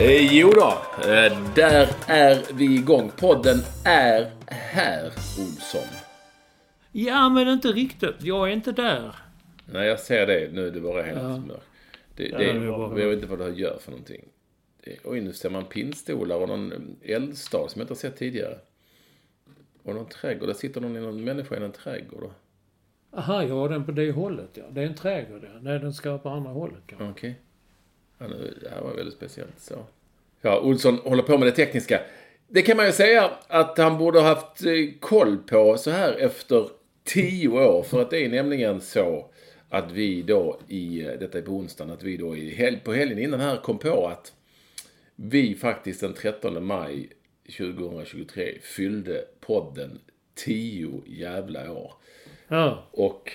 Jo då, eh, där är vi igång. Podden är här, Olsson. Ja, men inte riktigt. Jag är inte där. Nej, jag ser det. Nu är det bara helt Ja. mörkt. Det, det, det jag vet inte vad det här gör för någonting. Oj, nu ser man pinnstolar och någon eldstad som jag inte har sett tidigare. Och någon trädgård. Där sitter någon, någon människa i en trädgård. Aha, ja, den på det hållet, ja. Det är en trädgård, ja. Nej, den ska på andra hållet, kanske. Okej. Ja, nu, det här var väldigt speciellt. Så. Ja, Olsson håller på med det tekniska. Det kan man ju säga att han borde ha haft eh, koll på så här efter tio år. För att det är nämligen så att vi då i, eh, detta är på onsdagen, att vi då i helg, på helgen innan här kom på att vi faktiskt den 13 maj 2023 fyllde podden tio jävla år. Ja. Och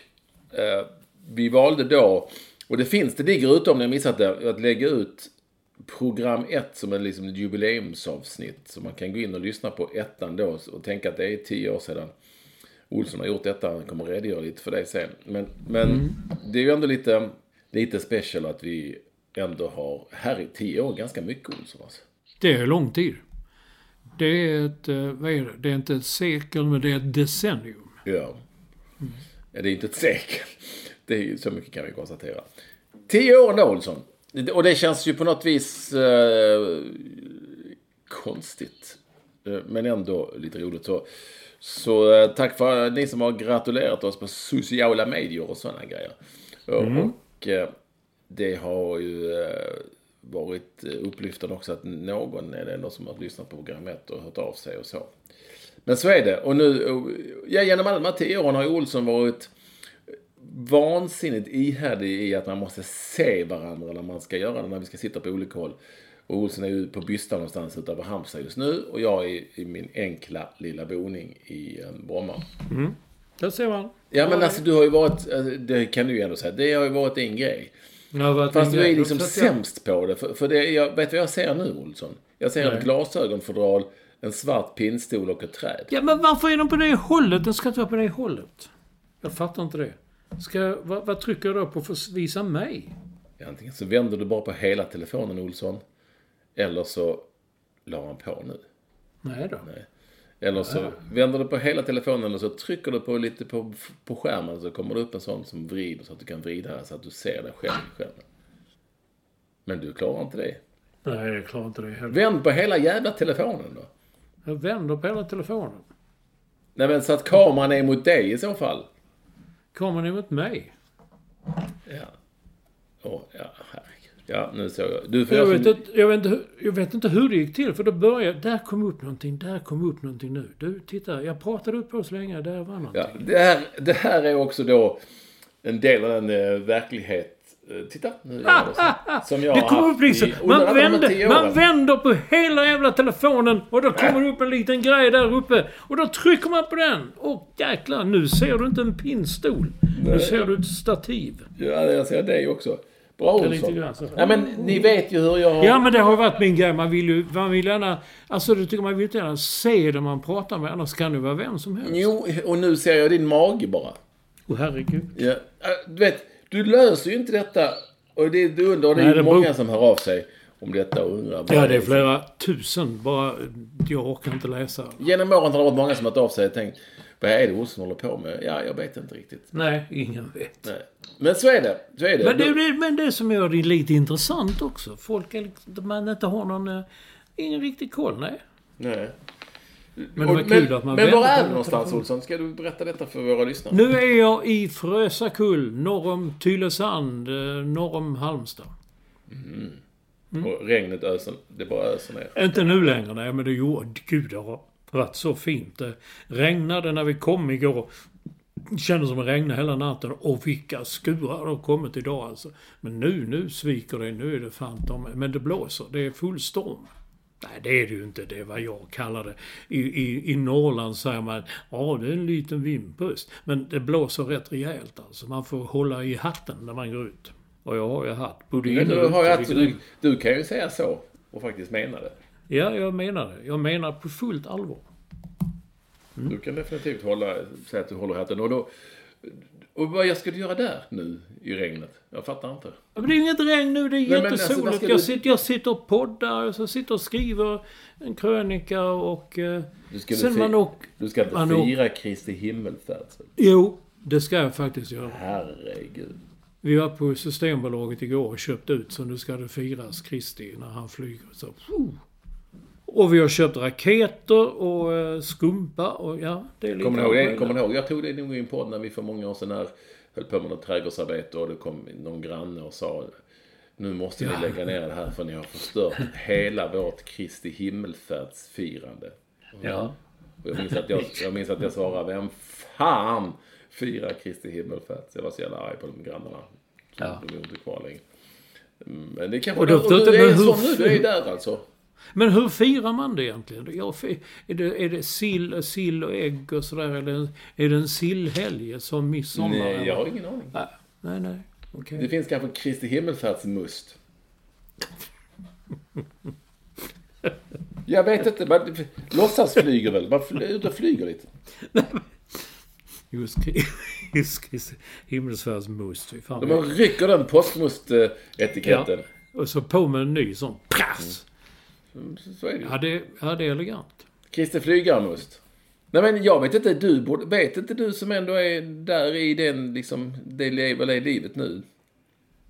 eh, vi valde då, och det finns, det ligger ute om ni har missat det, att lägga ut program 1 som är liksom ett jubileumsavsnitt. Så man kan gå in och lyssna på ettan då och tänka att det är tio år sedan Olsson har gjort detta. Han kommer redogöra lite för det sen. Men, men det är ju ändå lite, lite special att vi ändå har, här i tio år, ganska mycket Olsson alltså. Det är lång tid. Det är ett, eh, vad är det? Det är inte ett sekel, men det är ett decennium. Ja. ja det är inte ett sekel. Det är ju så mycket kan vi konstatera. Tio år ändå, Olsson. Och det känns ju på något vis eh, konstigt. Eh, men ändå lite roligt. Så, så eh, tack för ni som har gratulerat oss på sociala medier och sådana grejer. Och eh, det har ju eh, varit upplyftande också att någon är det ändå som har lyssnat på programmet och hört av sig och så. Men så är det. Och nu, och, ja, genom alla de här tio åren har ju Olsson varit vansinnigt ihärdig i att man måste se varandra när man ska göra det, när vi ska sitta på olika håll. Och Olsson är ju på Bysta någonstans utanför Halmstad just nu och jag är i min enkla lilla boning i eh, Bromma. Där ser man. Ja men alltså du har ju varit, alltså, det kan du ju ändå säga, det har ju varit en grej. Varit Fast du är liksom jag- sämst på det. För, för det, jag vet vad jag ser nu Olsson? Jag ser Nej. ett glasögonfodral, en svart pinnstol och ett träd. Ja, men varför är den på det hållet? Den ska inte vara på det hållet. Jag fattar inte det. Ska, vad, vad trycker jag då på för att visa mig? Antingen så vänder du bara på hela telefonen Olsson. Eller så la han på nu. Nej då. Nej. Eller så vänder du på hela telefonen eller så trycker du på lite på, på skärmen så kommer det upp en sån som vrider så att du kan vrida så att du ser dig själv i skärmen. Men du klarar inte det. Nej, jag klarar inte det heller. Vänd på hela jävla telefonen då. Jag vänder på hela telefonen. Nej men så att kameran är mot dig i så fall. Kameran är mot mig. Ja. Åh, ja, herregud. Ja, nu såg jag. Du Jag göra vet, som- inte, jag, vet inte, hur- jag vet inte hur det gick till, för då började Där kom upp någonting, där kom upp någonting nu. Du, titta. Jag pratade upp så länge, där var någonting. Ja, det, här, det här är också då en del av den eh, verklighet... eh, titta, nu gör det så. Som jag Det kommer upp liksom. Man vänder, man vänder på hela jävla telefonen och då kommer det upp en liten grej där uppe. Och då trycker man på den. Och jäklar, nu ser du inte en pinnstol. Nu ser du ett stativ. Ja, jag ser det också. Bra Olsson. Ja, men ni vet ju hur jag. Ja, men det har varit min grej. Man vill ju man vill gärna... Alltså, det tycker man vill inte gärna se det man pratar med. Annars kan det vara vem som helst. Jo, och nu ser jag din mage bara. Åh, herregud. Ja. Äh, Du vet, du löser ju inte detta. Och det, du undrar, det är Nej, många som hör av sig om detta och undrar. Ja, det är flera tusen. Bara... Jag orkar inte läsa. Genom åren har det varit många som har hört av sig och tänkt, vad är det Olsson håller på med? Ja, jag vet inte riktigt. Nej, ingen vet. Nej. Men så är det. Så är det. Men det, men det som gör det lite intressant också. Folk är liksom, man inte har någon... eh, Ingen riktig koll, nej. Nej. Men det var kul men, att man men var är du någonstans. Olsson? Ska du berätta detta för våra lyssnare? Nu är jag i Frösakull, norr om Tylösand, eh, norr om Halmstad. Och regnet öser, det bara öser ner. Inte nu längre, nej, men det gjorde... Gud, det har varit så fint. Det regnade när vi kom igår. Det kändes som det regnade hela natten. Och vilka skurar det har kommit idag alltså. Men nu, nu sviker det. Nu är det fan Men det blåser. Det är full storm. Nej, det är det ju inte. Det är vad jag kallar det. I, i, i Norrland säger man ja, det är en liten vindpust. Men det blåser rätt rejält alltså. Man får hålla i hatten när man går ut. Och jag har ju hatt. Både Men du, har vilket du, du kan ju säga så och faktiskt mena det. Ja, jag menar det. Jag menar på fullt allvar. Mm. Du kan definitivt hålla, säga att du håller hatten. Och, då, och vad ska du göra där nu i regnet? Jag fattar inte. Ja, Men det är inget regn nu, det är alltså, jättesoligt. ska jag, du- sitter, jag sitter och poddar, och så sitter och skriver en krönika och... Eh, Du skulle sen man åk, Du ska inte man fira Kristi himmelfärd. Jo, det ska jag faktiskt göra. Herregud. Vi var på Systembolaget igår och köpte ut, så nu ska det firas Kristi när han flyger. Så, oh. Och vi har köpt raketer och eh, skumpa och ja, det är lite... Kommer ni ihåg det? Kommer ni ihåg? Jag tog det nog i en podd när vi för många år sedan här höll på med något trädgårdsarbete och det kom någon granne och sa nu måste ni Ja. lägga ner det här för ni har förstört hela vårt Kristi himmelfärdsfirande. Ja. Och jag minns att jag, jag, minns att jag svarade, vem fan firar Kristi himmelfärd? Så jag var så jävla arg på de grannarna. Så Ja. De är inte kvar längre. Mm, Men det kanske... Och då- Och, du, då- är men så hur- nu, du är ju där alltså. Men hur firar man det egentligen? Ja, är, det, är det sill, sill och ägg och sådär? Eller är det en sillhelg som midsommar? Nej, jag har ingen aning. Nej, nej, nej. Okej. Det finns kanske Kristi himmelfärdsmust. Jag vet inte, man låtsas flyger väl? Man fly- ute och flyger lite. Just, Kri- just Kristi himmelsfärdsmust. De rycker den påskmust-etiketten. Och så på med en ny sån. Prass! Så är det ju. Ja, det, ja, det är elegant. Kristi flygarmust. Nej men jag vet inte, du borde, vet inte du som ändå är där i den liksom, det lever det livet nu.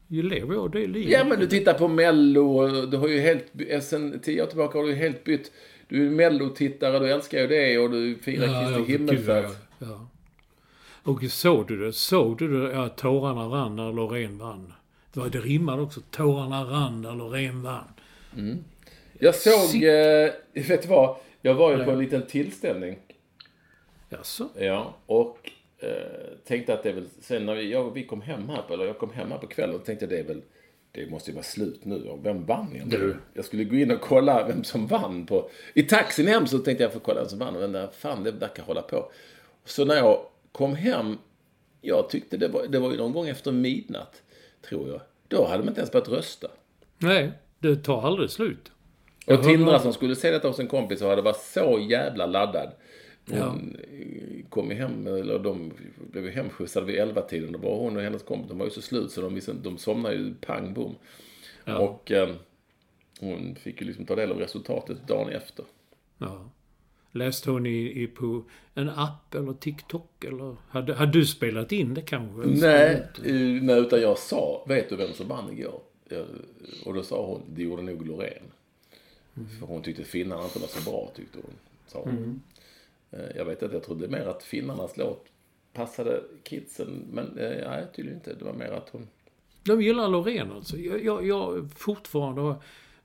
Ju lever jag det livet. Ja men du tittar på mello och du har ju helt, sen tio år tillbaka har du ju helt bytt. Du är mellotittare, du älskar ju det och du firar Kristi gud, himmelfärd. ja, ja. Och såg du det? Såg du det? Ja, tårarna rann när Loreen vann. Det, var, det rimmade också. Tårarna rann när Loreen vann. Jag såg, eh, vet du vad? Jag var ju på en liten tillställning. Jaså? Ja, och eh, tänkte att det är väl, sen när vi, jag, vi kom hem här på, eller jag kom hem här på kvällen, och tänkte jag det är väl, det måste ju vara slut nu. Och vem vann egentligen? Du. Jag skulle gå in och kolla vem som vann på, i taxin hem så tänkte jag få kolla vem som vann. Och vem där, fan det verkar hålla på. Så när jag kom hem, jag tyckte det var, det var ju någon gång efter midnatt, tror jag. Då hade man inte ens börjat rösta. Nej, det tar aldrig slut. Och Tindra som skulle se detta hos en kompis och hade varit så jävla laddad. Hon Ja. eh, kom hem, eller de blev ju hemskjutsade vid elva tiden Då var hon och hennes kompis, de var ju så slut så de, visste, de somnade ju pang bom. Och eh, hon fick ju liksom ta del av resultatet dagen efter. Ja. Läste hon i, i på en app eller TikTok eller? Hade, hade du spelat in det kanske? Nej, nej, utan jag sa, vet du vem som vann igår? Och då sa hon, det gjorde nog Loreen. För hon tyckte finnarna inte var så bra, tyckte hon. Sa hon. Eh, Jag vet inte, jag trodde mer att finnarnas låt passade kidsen. Men eh, nej, tydligen inte. Det var mer att hon... De gillar Loreen alltså. Jag, jag, jag fortfarande har,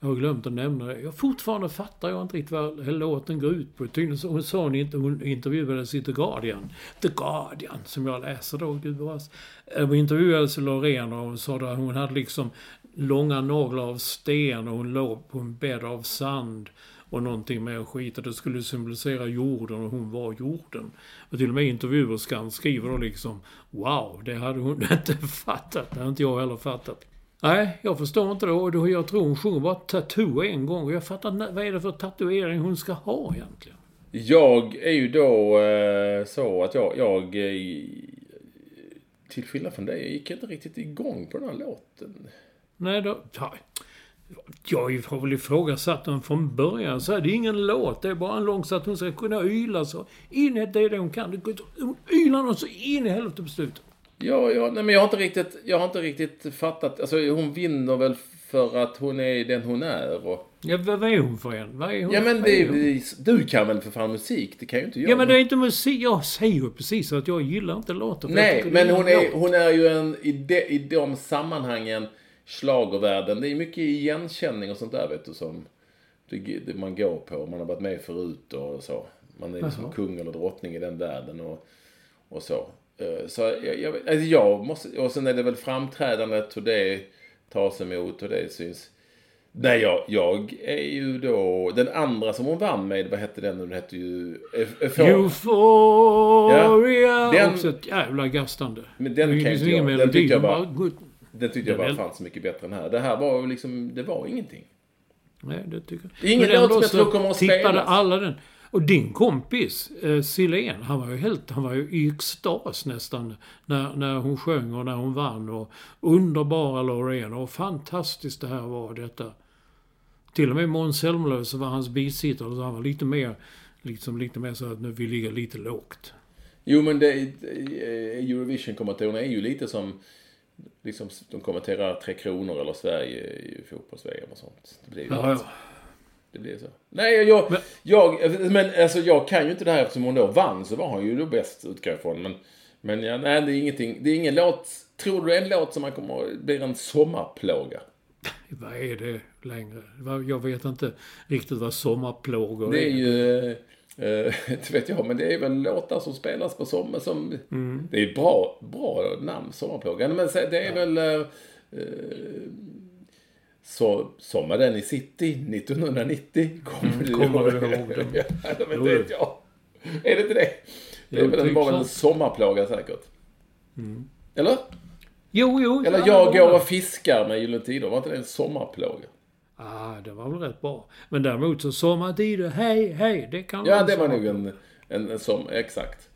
jag har glömt att nämna det. Jag fortfarande fattar jag inte riktigt vad låten går ut på. Tydligen så- Hon sa hon, inte, hon intervjuades i The Guardian. The Guardian, som jag läser då, gubevars. Hon intervjuades Loreen och hon sa att hon hade liksom långa naglar av sten och hon låg på en bädd av sand. Och någonting med skit att det skulle symbolisera jorden och hon var jorden. Och till och med intervjuerskan skriver då liksom Wow, det hade hon inte fattat. Det hade inte jag heller fattat. Nej, jag förstår inte det. Och då- jag tror hon sjunger bara tattoo en gång. Och jag fattar inte, vad är det för tatuering hon ska ha egentligen? Jag är ju då eh, så att jag, jag eh, till skillnad från dig, jag gick inte riktigt igång på den här låten. Nej, då... Ja, jag har väl ifrågasatt den från början. Så här, det är ingen låt, det är bara en lång så att hon ska kunna yla så in i det det hon kan. Hon ylar något så in i helvete på slutet. Ja, ja, nej, men jag har inte riktigt, jag har inte riktigt fattat. Alltså hon vinner väl för att hon är den hon är och... Ja, vad är hon för en? Vad är hon? Ja men det, är du kan väl för fan musik? Det kan ju inte jag. Ja men det är inte musik. Jag säger ju precis att jag gillar inte låten. Nej, men hon är, hon är ju en, i de, i de sammanhangen, schlagervärlden, det är mycket igenkänning och sånt där vet du som det, det man går på. Man har varit med förut och så. Man är liksom Jaha. kung eller drottning i den världen och, och så. Eh, Så jag, jag, alltså jag måste, och sen är det väl framträdandet hur det tas emot och det syns. Nej, jag, jag är ju då, den andra som hon vann med, vad hette den nu? Den hette ju... Euphoria. Euphoria! Ja, den- Också ett jävla gastande. Men den Det kan ingen jag- den tyckte jag går- Den tyckte jag bara fanns mycket bättre än här. Det här var liksom, det var ingenting. Nej, det tycker jag. Ingen låt som jag tror kommer att tippade spelas. alla den. Och din kompis, eh, Silén, han var ju helt, han var ju i extas nästan när, när hon sjöng och när hon vann. Och underbara Loreen och fantastiskt det här var detta. Till och med Måns Zelmerlöw så var hans bisittare, så han var lite mer, liksom lite mer så att nu vi ligger lite lågt. Jo, men det, eh, Eurovision-kommentatorerna är ju lite som, liksom, de kommenterar Tre Kronor eller Sverige i fotbolls-VM och sånt. Det blir ju Ja, ja. Det blir så. Nej, jag, Men- jag, men alltså jag kan ju inte det här eftersom hon då vann så var hon ju då bäst utgår ifrån. Men, men ja, nej, det är ingenting, det är ingen låt, tror du det är en låt som man kommer, blir en sommarplåga? Vad är det längre? Jag vet inte riktigt vad sommarplågor Det är ju, eh, inte vet jag, men det är väl låtar som spelas på sommar som, Mm. det är bra, bra namn, Sommarplågan. Men det är väl, eh, eh, så, Sommaren i city 1990, kommer du Mm, kommer ihåg? du ihåg den? ja, det Jo, vet jag. Är det inte det? Det är Jo, väl en, bara en sommarplåga säkert. Mm. Eller? Jo, jo. Eller ja, jag det går och det. fiskar med Gyllene Tider, var inte det en sommarplåga? Ah, det var väl rätt bra. Men däremot så sommartider, hej, hej, det kan Ja, det var nog en, en, en som, exakt.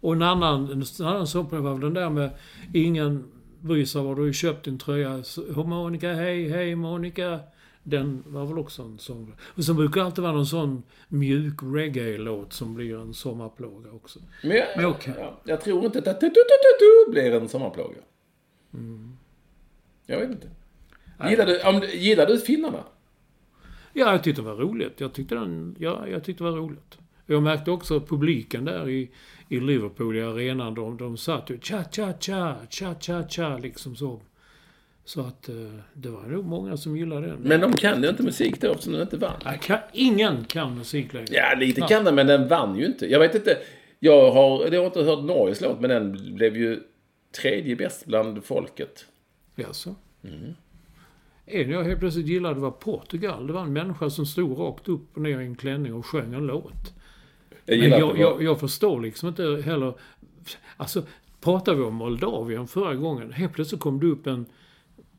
Och en annan, en annan sommarplåga var den där med ingen bryr sig var du har köpt din tröja. Monica, hej, hej Monica. Den var väl också en sån. Och så brukar det alltid vara någon sån mjuk reggae-låt som blir en sommarplåga också. Men jag, Men okej. ja, jag tror inte att tu, tu, tu, tu, blir en sommarplåga. Jag vet inte. Gillar du, om, gillar du finnarna? Ja, jag tyckte det var roligt. Jag tyckte, den, ja, jag tyckte det var roligt. Jag märkte också publiken där i, i Liverpool, i arenan, de, de satt ju cha-cha-cha, cha-cha-cha, liksom så. Så att eh, det var nog många som gillade den. Men de kan ju inte musik då eftersom den inte vann. Kan, ingen kan musik längre. Ja, lite kan den, men den vann ju inte. Jag vet inte. Jag har, jag har inte hört Norges låt, men den blev ju tredje bäst bland folket. Jaså? Mm. En jag helt plötsligt gillade var Portugal. Det var en människa som stod rakt upp och ner i en klänning och sjöng en låt. Jag Men jag, jag, jag förstår liksom inte heller... Alltså, pratade vi om Moldavien förra gången. Helt plötsligt kom det upp en...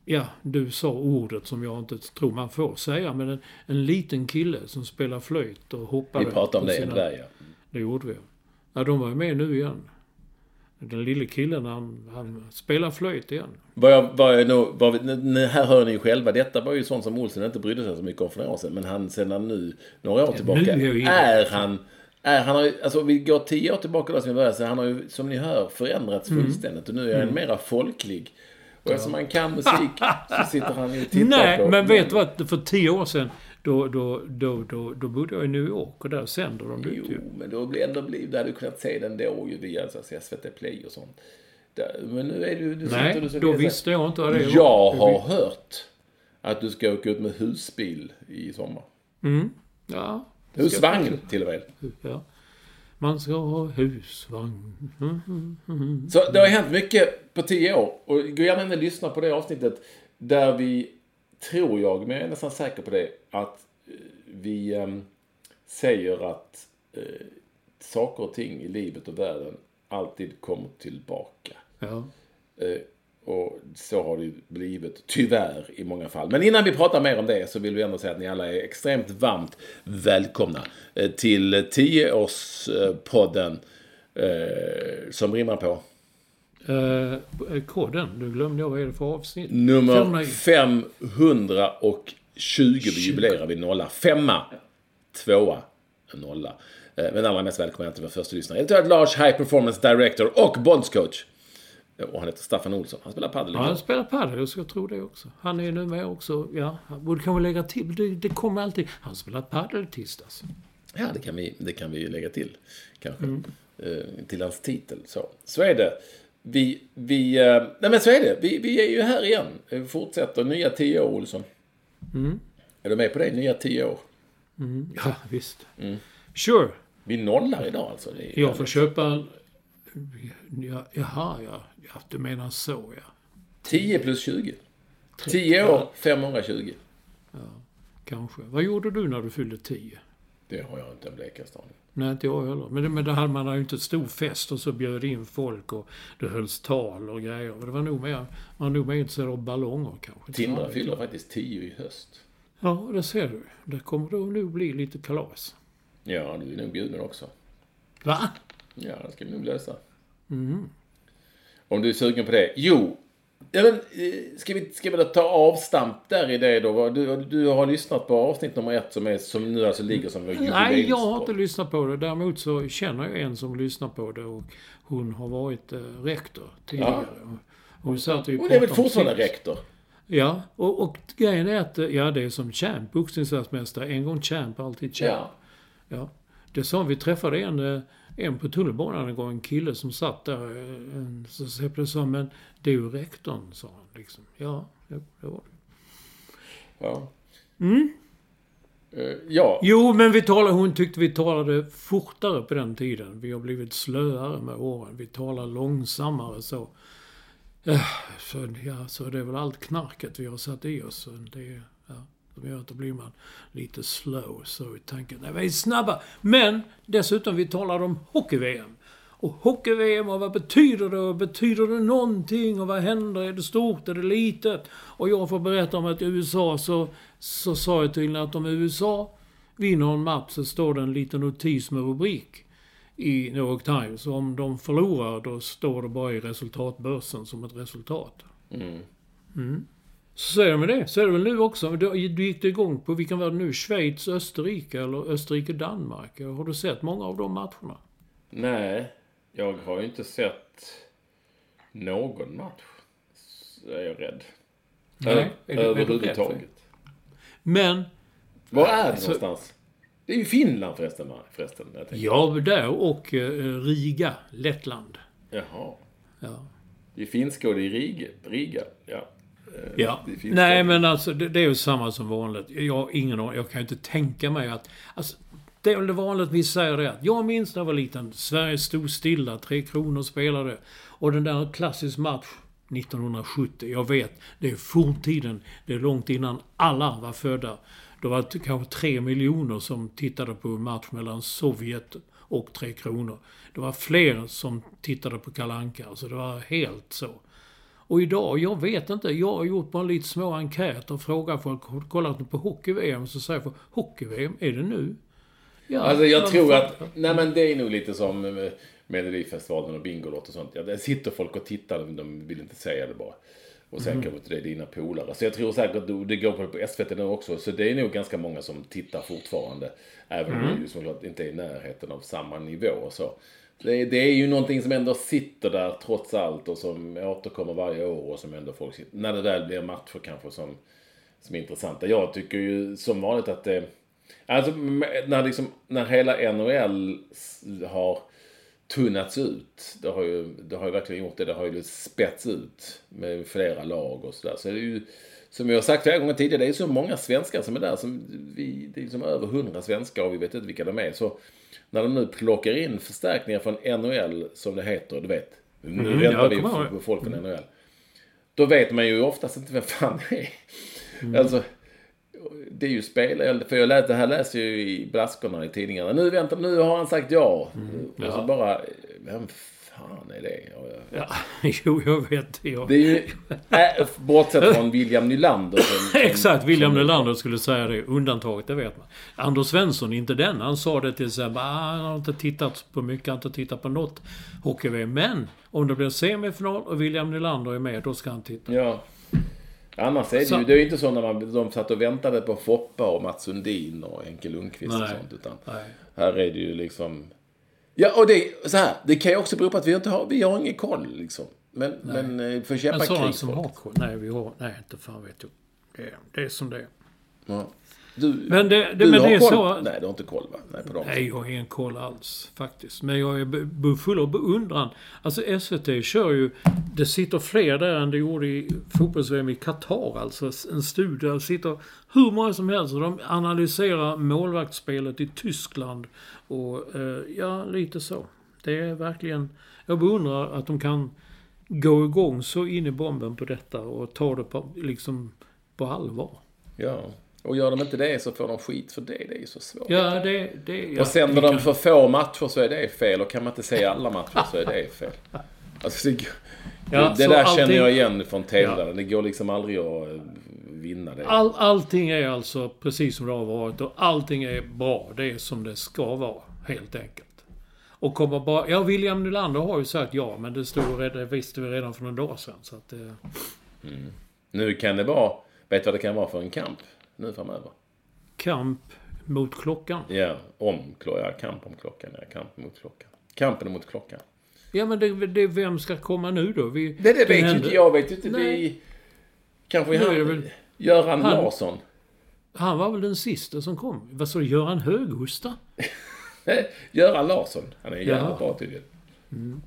Ja, du sa ordet som jag inte tror man får säga, men en, en liten kille som spelar flöjt och hoppade. Vi pratade om det sina- där, ja. Det gjorde vi. Ja, de var ju med nu igen. Den lille killen, han, han spelar flöjt igen. Vad jag, vad jag nog, n- här hör ni ju själva. Detta var ju sånt som Olsen inte brydde sig så mycket om för några år sedan. Men han sedan nu, några år tillbaka, är han... Är, han har ju, alltså vi går tio år tillbaka då som vi började, så han har ju som ni hör förändrats Mm. fullständigt. Och nu är han mera folklig. Och eftersom han kan musik så sitter han ju och tittar Nej, på... men vet du vad? För tio år sedan, då, då, då, då, då bodde jag i New York och där sänder de det Jo, ju. men då blir ändå blivit, du hade kunnat se den då ju via så att säga, SVT Play och sånt. Men nu är du... du Nej, du så då visste jag inte vad det Jag var. har hört att du ska åka ut med husbil i sommar. Mm, ja. Husvagn till och med. ja. Man ska ha husvagn. Mm, mm. Så det har hänt mycket på tio år. Och gå gärna in och lyssna på det avsnittet där vi, tror jag, men jag är nästan säker på det, att eh, vi em, säger att eh, saker och ting i livet och världen alltid kommer tillbaka. Ja. Eh, Och så har det blivit, tyvärr, i många fall. Men innan vi pratar mer om det så vill vi ändå säga att ni alla är extremt varmt välkomna till 10-årspodden eh, som rimmar på Eh, koden, du glömde jag vad är det för avsnitt? nummer 500 520 vi jubilerar vi nolla. Femma, tvåa, nolla. Eh, Men allra mest välkommen till vår första lyssnare. Jag heter Lars, High Performance Director och bondscoach. Och han heter Staffan Olsson. Han spelar padel. Ja, han spelar padel, jag ska tro det också. Han är nu med också, ja, han borde kanske lägga till, det, det kommer alltid. Han spelar padel tisdags. Ja, det kan vi, det kan vi lägga till. Kanske. Eh, till hans titel. Så, så är det. Vi, vi, eh, nej men så är det. Vi, vi är ju här igen. Vi fortsätter. Nya 10 år, Olsson. Är du med på det? Nya 10 år. Ja, visst. Sure. Vi nollar idag alltså. Det Jag får köpa en... Ja, jaha, ja. ja. Du menar så, ja. 10 plus 20. 10 år, 520. Kanske. Vad gjorde du när du fyllde 10? Det har jag inte en blekaste aning. Nej, inte jag heller. Men, det, men då hade man ju inte en stor fest och så bjöd in folk och det hölls tal och grejer. Det var nog mer, man var nog mer intresserad av ballonger kanske. Tindra fyller faktiskt 10 i höst. Ja, det ser du. Det kommer då nog bli lite kalas. Ja, du är nog bjuden också. Va? Ja, det ska vi nog lösa. Om du är sugen på det. Jo, ja, men, eh, ska, vi, ska vi ta avstamp där i det då? Du, du har lyssnat på avsnitt nummer ett som, är, som nu alltså ligger som Nej, jag har inte lyssnat på det. Däremot så känner jag en som lyssnar på det och hon har varit eh, rektor tidigare. Och Hon satt ju Och det är väl fortfarande sex. rektor? Ja, och, och grejen är att, eh, ja det är som champ, boxningsvärldsmästare. En gång champ, alltid champ. Ja. Ja. Det sa vi träffade en, eh, en på tunnelbanan en gång, en kille som satt där. eh, en- Så Seppele sa, men det är ju rektorn, sa han. Liksom. Ja, det var det. Ja. Eh, ja. Jo, men vi talade, hon tyckte vi talade fortare på den tiden. Vi har blivit slöare med åren. Vi talar långsammare så. Eh, Så, ja, så det är väl allt knarket vi har satt i oss. Det, ja, som gör att då blir man lite slow. Så i tanken, nej vi är snabba. Men dessutom, vi talade om hockey-VM. Och hockey-VM och vad betyder det? Och betyder det någonting? Och vad händer? Är det stort? Är det litet? Och jag får berätta om att i USA så, så sa jag tydligen att om USA vinner en match så står det en liten notis med rubrik i New York Times. Och om de förlorar då står det bara i resultatbörsen som ett resultat. Mm. Så det med det. Så är det väl nu också. Du gick det igång på, vilken var det nu? Schweiz, Österrike eller Österrike-Danmark? Har du sett många av de matcherna? Nej, jag har ju inte sett någon match. Så är jag rädd. Nej, Ö- är du- Överhuvudtaget. Men, Var är det Alltså- någonstans? Det är ju Finland förresten. förresten ja, där och eh, Riga, Lettland. Jaha. Ja. Det är finska och det är Riga. Riga. Ja. Eh, Ja. finska. Nej, men alltså det, det är ju samma som vanligt. Jag har ingen. Jag kan ju inte tänka mig att... Alltså, det är väl det vanligt vi säger det att jag minns när jag var liten. Sverige stod stilla, Tre Kronor spelade. Och den där klassisk match 1970. Jag vet, det är forntiden. Det är långt innan alla var födda. Det var kanske tre miljoner som tittade på en match mellan Sovjet och Tre Kronor. Det var fler som tittade på Kalle Anka. Alltså det var helt så. Och idag, jag vet inte. Jag har gjort bara lite små enkäter och frågat folk. Kollat på hockey-VM? Så säger folk, hockey-VM, är det nu? Ja, Alltså jag tror att, nej men det är nog lite som Melodifestivalen och Bingolotto och sånt. Ja, där sitter folk och tittar, men de vill inte säga det bara. Och sen kanske inte det är dina polare. Så jag tror säkert att det går på SVT nu också. Så det är nog ganska många som tittar fortfarande. Även om det ju såklart inte är i närheten av samma nivå och så. Det, det är ju någonting som ändå sitter där trots allt och som återkommer varje år och som ändå folk sitter, när det väl blir matcher kanske som, som är intressanta. Jag tycker ju som vanligt att det Alltså när, liksom, när hela NHL har tunnats ut. Det har, ju, det har ju verkligen gjort det. Det har ju spets ut med flera lag och sådär. Så det är ju, som jag har sagt flera gånger tidigare, det är så många svenskar som är där. Som vi, det är liksom över hundra svenskar och vi vet inte vilka de är. Så när de nu plockar in förstärkningar från NHL, som det heter, du vet. Nu Mm, väntar jag vi på, folk från NHL. Då vet man ju oftast inte vem fan det är. Mm. Alltså, det är ju spel, för jag lät, det här läser jag ju i braskorna i tidningarna. Nu vänta, nu har han sagt ja. Och så bara, vem fan är det? Ja, jo, jag vet det. Jag. Det är ju, äh, bortsett från William Nylander. Som, Exakt, William som- Nylander skulle säga det. Undantaget, det vet man. Anders Svensson, inte den. Han sa det till exempel. Han har inte tittat på mycket, han har inte tittat på något hockey-VM. Men om det blir semifinal och William Nylander är med, då ska han titta. Ja. Annars är det Så- ju, det är ju inte så när man, de satt och väntade på Foppa och Mats Sundin och Henke Lundqvist och Nej. sånt. Utan Nej. här är det ju liksom... Ja, och det, så här, det kan ju också bero på att vi inte har, vi har ingen koll liksom. Men, men eh, för kämpa Men sådana krig som har koll. Nej, vi har... Nej, inte fan vet jag. Det är, det är som det är. Ja. Du, Men det, det, men har det är koll? så... Nej, du har inte koll va? Nej, på dem. Nej, jag har ingen koll alls faktiskt. Men jag är full av beundran. Alltså SVT kör ju... Det sitter fler där än det gjorde i fotbolls-VM i Qatar. Alltså en studie. Det sitter hur många som helst. Och de analyserar målvaktsspelet i Tyskland. Och eh, ja, lite så. Det är verkligen... Jag beundrar att de kan gå igång så in i bomben på detta och ta det på, liksom på allvar. Ja. Och gör de inte det så får de skit för det. Det är ju så svårt. Ja, det... det ja, och sänder det de för få matcher så är det fel. Och kan man inte säga alla matcher så är det fel. Alltså, det, Ja, det där allting- känner jag igen från tävlande. Det går liksom aldrig att eh, vinna det. All, allting är alltså precis som det har varit och allting är bra. Det är som det ska vara, helt enkelt. Och kommer bara... Ja, William Nylander har ju sagt ja, men det stod det visste vi redan för någon dag sedan. Så att, eh, Nu kan det vara... Vet du vad det kan vara för en kamp? Nu framöver. kamp mot klockan. Ja, om klockan. Ja, kamp om klockan. Ja, kamp mot klockan. Kampen mot klockan. Ja, men det, det, vem ska komma nu då? Vi, Det, det vet ju inte jag. Vet ju inte. Nej. Kanske Nu är han, väl- Göran han- Larsson. Han var väl den sista som kom. Vad sa du? Göran Höghosta? Eh, Göran Larsson. Han är jävligt bra tydligen.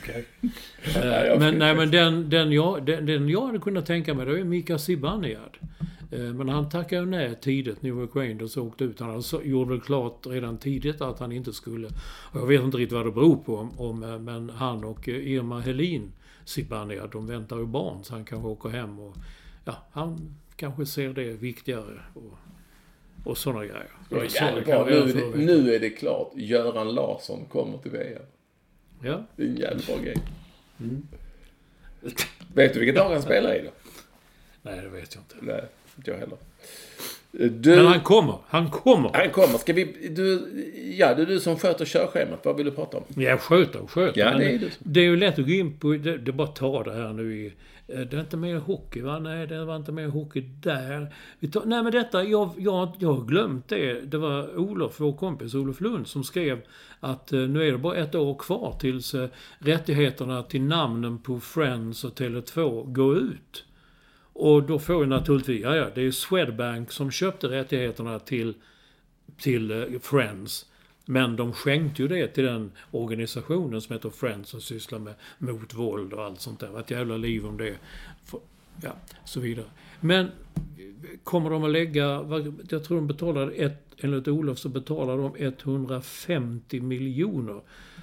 Okej. Ja, jag men nej, men den, den, jag, den, den jag hade kunnat tänka mig, det är Mika Zibanejad. Eh, Men han tackade nej tidigt. New York Rangers åkte ut. Han gjorde väl klart redan tidigt att han inte skulle. Jag vet inte riktigt vad det beror på. Om, eh, men han och eh, Irma Helin Zibanejad, de väntar ju barn. Så han kanske åker hem och... Ja, han kanske ser det viktigare. Och, och sådana grejer. Så, jävligt bra. Nu, är det- nu är det klart. Göran Larsson kommer till VM. Ja. Det är en jävligt bra grej. Mm. Vet du vilket lag han spelar i då? Nej, det vet jag inte. Nej, inte jag heller. Du, Men han kommer. Han kommer. han kommer. Ska vi... Du, ja, det är du som sköter körschemat. Vad vill du prata om? Ja, sköter och sköter. Ja, det är du. det är ju lätt att gå in på... Det, det bara ta det här nu i... eh, Det är inte mer hockey, va? Nej, det var inte mer hockey där. Vi tar, nej, men detta... Jag, jag, jag har glömt det. Det var Olof, vår kompis Olof Lund, som skrev att eh, nu är det bara ett år kvar tills eh, rättigheterna till namnen på Friends och Tele2 går ut. Och då får ju naturligtvis... Ja, ja, det är Swedbank som köpte rättigheterna till till eh, Friends. Men de skänkte ju det till den organisationen som heter Friends som sysslar med mot våld och allt sånt där. Det var ett jävla liv om det. Ja, så vidare. Men eh, kommer de att lägga, jag tror de betalade, ett, enligt Olof så betalade de 150 miljoner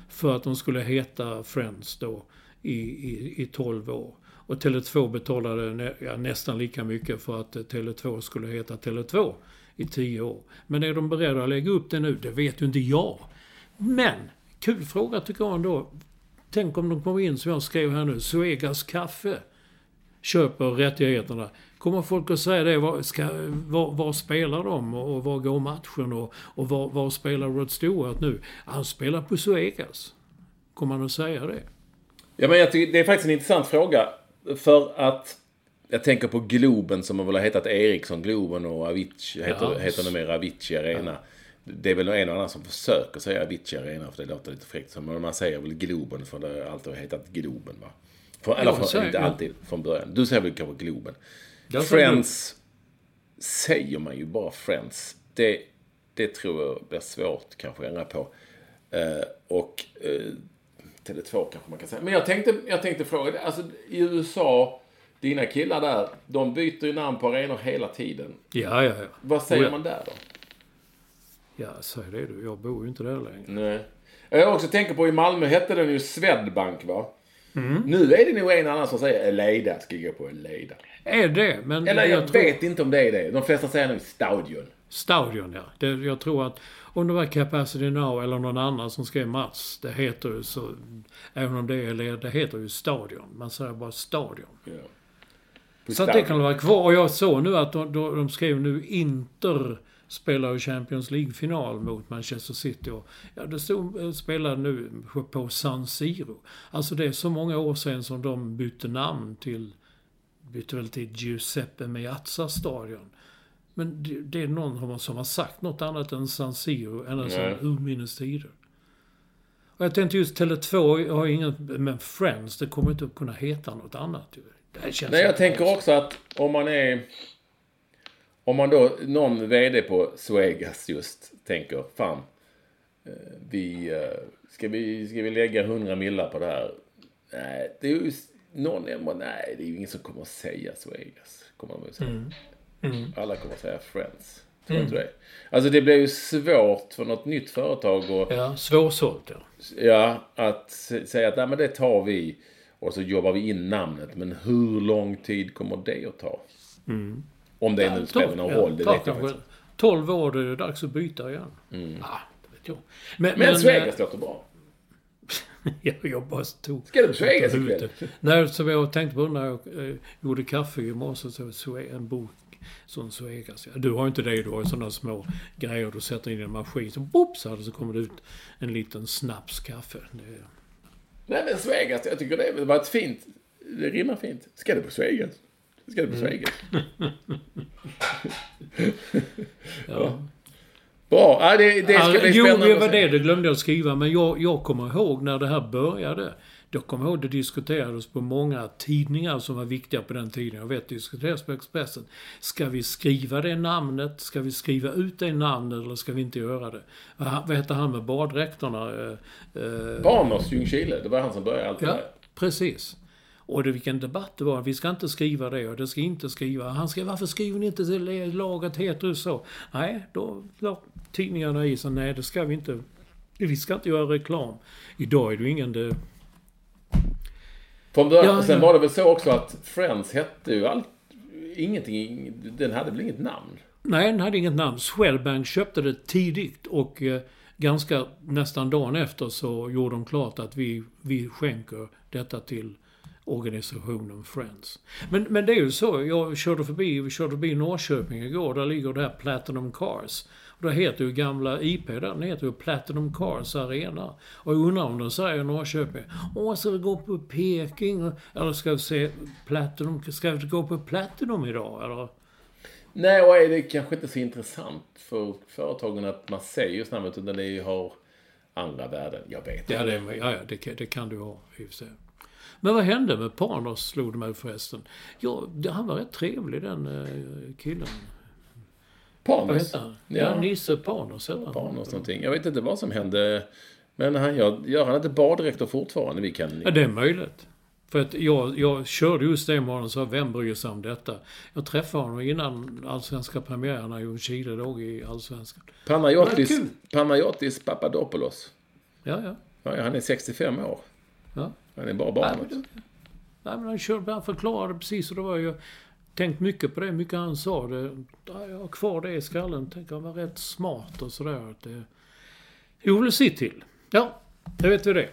för att de skulle heta Friends då i, i, i 12 år. Och Tele2 betalade nä, ja, nästan lika mycket för att eh, Tele2 skulle heta Tele2 i tio år. Men är de beredda att lägga upp det nu? Det vet ju inte jag. Men, kul fråga tycker jag ändå. Tänk om de kommer in, som jag skrev här nu, Suegas kaffe köper rättigheterna. Kommer folk att säga det? Var, ska, var, var spelar de? Och, och var går matchen? Och, och var, var spelar Rod Stewart nu? Han spelar på Suegas. Kommer man att säga det? Ja, men jag tycker, det är faktiskt en intressant fråga. För att jag tänker på Globen som har väl har hetat Ericsson Globen och Avicii heter, Ja. heter numera Avicii Arena. Det är väl en och annan som försöker säga Avicii Arena för det låter lite fräckt. Men man säger väl Globen för det har alltid hetat Globen va? För, eller Ja, för, säger inte jag. alltid från början. Du säger väl kanske Globen. Friends säger man ju bara Friends. Det, det tror jag blir svårt kanske att ändra på. Eh, och eh, Tele2 kanske man kan säga. Men jag tänkte, jag tänkte fråga, dig, alltså i USA, dina killar där, de byter ju namn på arenor hela tiden. Ja, ja, ja. Vad säger Oh, ja. man där då? Ja, säg det du. Jag bor ju inte där längre. Nej. Jag också tänker på i Malmö hette den ju Swedbank va? Nu är det nog en annan som säger Eleda ska gå på Eleda. Är det? Men Eller jag, jag tror... vet inte om det är det. De flesta säger nog Stadion. Stadion, ja. Det, jag tror att om det var Capacity Now eller någon annan som skrev Mats, det heter ju så... Även om det är eller det heter ju Stadion. Man säger bara Stadion. På Så att det kan vara kvar. Och jag såg nu att de, de, de skrev nu Inter spelar ju Champions League-final mot Manchester City. Och, ja, det stod, eh, spelar nu på- San Siro. Alltså det är så många år sedan som de bytte namn till, bytte väl till Giuseppe Meazza stadion. Men det, det är någon som har sagt något annat än San Siro, ända sedan urminnes tider. Och jag tänkte just Tele2 har inget, men Friends, det kommer inte att kunna heta något annat. Det känns Nej, jag tänker också att om man är... Om man då, någon VD på Suegas just tänker, fan, eh, vi, eh, ska vi, ska vi lägga 100 millar på det här? Nej, det är ju, någon nej, det är ju ingen som kommer att säga Suegas, kommer de att säga. Mm. Alla kommer att säga Friends. Tror du inte det? Alltså det blir ju svårt för något nytt företag att, Ja, svårsålt ja. ja, att säga att nej, men det tar vi och så jobbar vi in namnet. Men hur lång tid kommer det att ta? Om det nu spelar någon Mm. Ja, roll, det vet jag inte. 12 år, då är det dags att byta igen. Ah, det vet jag. Men, Men eh, Svegas låter bra. jag, jag bara tog... Ska du på Svegas ikväll? Nej, som jag tänkte på när jag eh, gjorde kaffe i morse, så Sue- en bok sån Suegas. Ja, du har inte det, du har ju sådana små grejer du sätter in i en maskin. Så boop, så, här, så kommer det ut en liten snapskaffe. Det, Nej men Svegas, jag tycker det var ett fint, det rimmar fint. Ska du på Svegas? Ska du på Mm. Svegas? ja. Bra, ja, det, det ska Ja, bli jo, spännande det att var det. Det glömde jag skriva. Men jag, jag kommer ihåg när det här började. Då kommer jag ihåg det diskuterades på många tidningar som var viktiga på den tiden. Jag vet det diskuterades på Expressen. Ska vi skriva det namnet? Ska vi skriva ut det namnet eller ska vi inte göra det? Vad hette han med baddräkterna? Eh, eh, Barnos Ljungskile, det var han som började allt det Ja, där. precis. Och det, vilken debatt det var. Vi ska inte skriva det och det ska inte skriva. Han skrev, varför skriver ni inte till laget heter det så? Nej, då la tidningarna i sig, nej det ska vi inte. Vi ska inte göra reklam. Idag är det ingen det... Från början, Ja, sen ja. var det väl så också att Friends hette ju allt, ingenting, den hade väl inget namn? Nej, den hade inget namn. Swedbank köpte det tidigt och eh, ganska nästan dagen efter så gjorde de klart att vi, vi skänker detta till organisationen Friends. Men, men det är ju så, jag körde förbi, vi körde förbi Norrköping igår, där ligger det här Platinum Cars. Då heter ju gamla IP där, den heter ju Platinum Cars Arena. Och jag undrar om de säger i Norrköping, åh ska vi gå på Peking? Eller ska vi se Platinum, ska vi gå på Platinum idag? Eller? Nej, och är det kanske inte så intressant för företagen att man säger just namnet utan det har andra värden. Jag vet Ja, inte. det, ja, ja det, kan- det kan du ha i och för sig. Men vad hände med Panos, slog det mig förresten. Ja, det- han var rätt trevlig den eh, killen. Vad Panos. han? Ja, Ja, Nisse Panos han. Panos någonting. Jag vet inte vad som hände. Men han gör, gör han inte baddräkter fortfarande? Vi kan... Ja, det är möjligt. För att jag, jag körde just det morgonen och sa, vem bryr sig om detta? Jag träffade honom innan allsvenska premiären när Ljungskile låg i allsvenskan. Panayotis. Panayotis Papadopoulos. Ja, ja. Ja, han är 65 år. ja. Han är bara Nej, barnet. men, det- nej, men han, körde, han förklarade precis och det var ju... Tänkt mycket på det, mycket han sa. Det, jag har kvar det i skallen. Tänker han var rätt smart och sådär. Det, jo, vill se till. Ja, det vet vi det.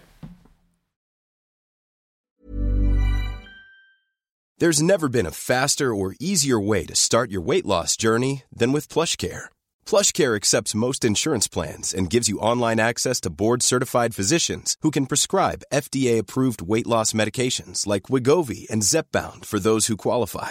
There's never been a faster or easier way to start your weight loss journey than with PlushCare. PlushCare accepts most insurance plans and gives you online access to board-certified physicians who can prescribe FDA-approved weight loss medications like Wigovi and Zepbound for those who qualify.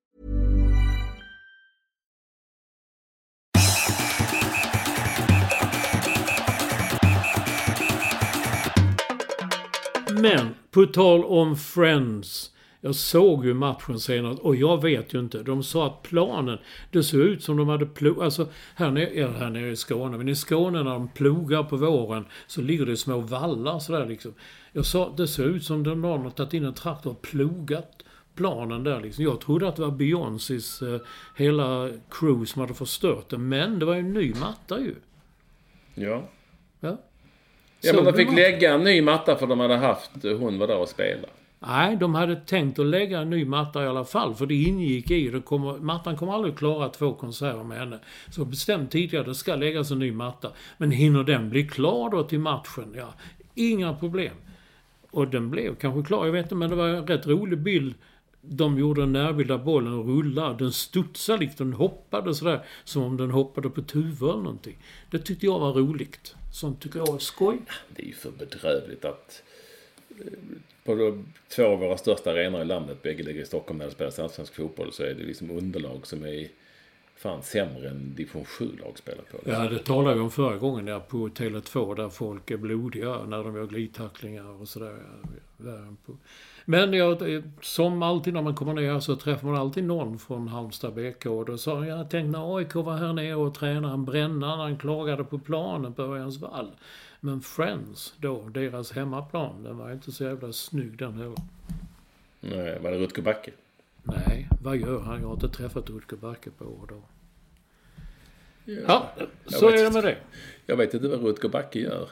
Men, på tal om Friends. Jag såg ju matchen senast och jag vet ju inte. De sa att planen, det såg ut som de hade plogat. Alltså här nere, ja, här nere i Skåne, men i Skåne när de plogar på våren så ligger det små vallar sådär liksom. Jag sa, det ser ut som om någon har tagit in en traktor och plogat planen där liksom. Jag trodde att det var Beyoncés eh, hela crew som hade förstört det. Men det var ju en ny matta ju. Ja. Ja. Ja, men de fick lägga en ny matta för de hade haft, hon var där och spelade. Nej, de hade tänkt att lägga en ny matta i alla fall. För det ingick i det. Kommer, mattan kommer aldrig klara två konserter med henne. Så bestämt tidigare, det ska läggas en ny matta. Men hinner den bli klar då till matchen? Ja, inga problem. Och den blev kanske klar, jag vet inte, men det var en rätt rolig bild. De gjorde en närbild där bollen rullade. Den studsade liksom, den hoppade sådär. Som om den hoppade på tuvor eller någonting. Det tyckte jag var roligt. Sånt tycker jag är skoj. Det är ju för bedrövligt att eh, på de två av våra största arenor i landet, bägge ligger i Stockholm där det spelas allsvensk fotboll, så är det liksom underlag som är fan sämre än division 7-lag spelar på. Ja, det talade vi om förra gången där på Tele2 där folk är blodiga när de gör glidtacklingar och sådär. Ja, värre på. Men jag, som alltid när man kommer ner så träffar man alltid någon från Halmstad BK. Och då sa jag, jag tänkte när AIK var här nere och tränade en brännan, han klagade på planen på Örjansvall. Men Friends då, deras hemmaplan, den var inte så jävla snygg den heller. Nej, var det Rutger Backe? Nej, vad gör han? Jag har inte träffat Rutger Backe på år då. Ja, så vet är det med det. Jag vet inte vad Rutger Backe gör.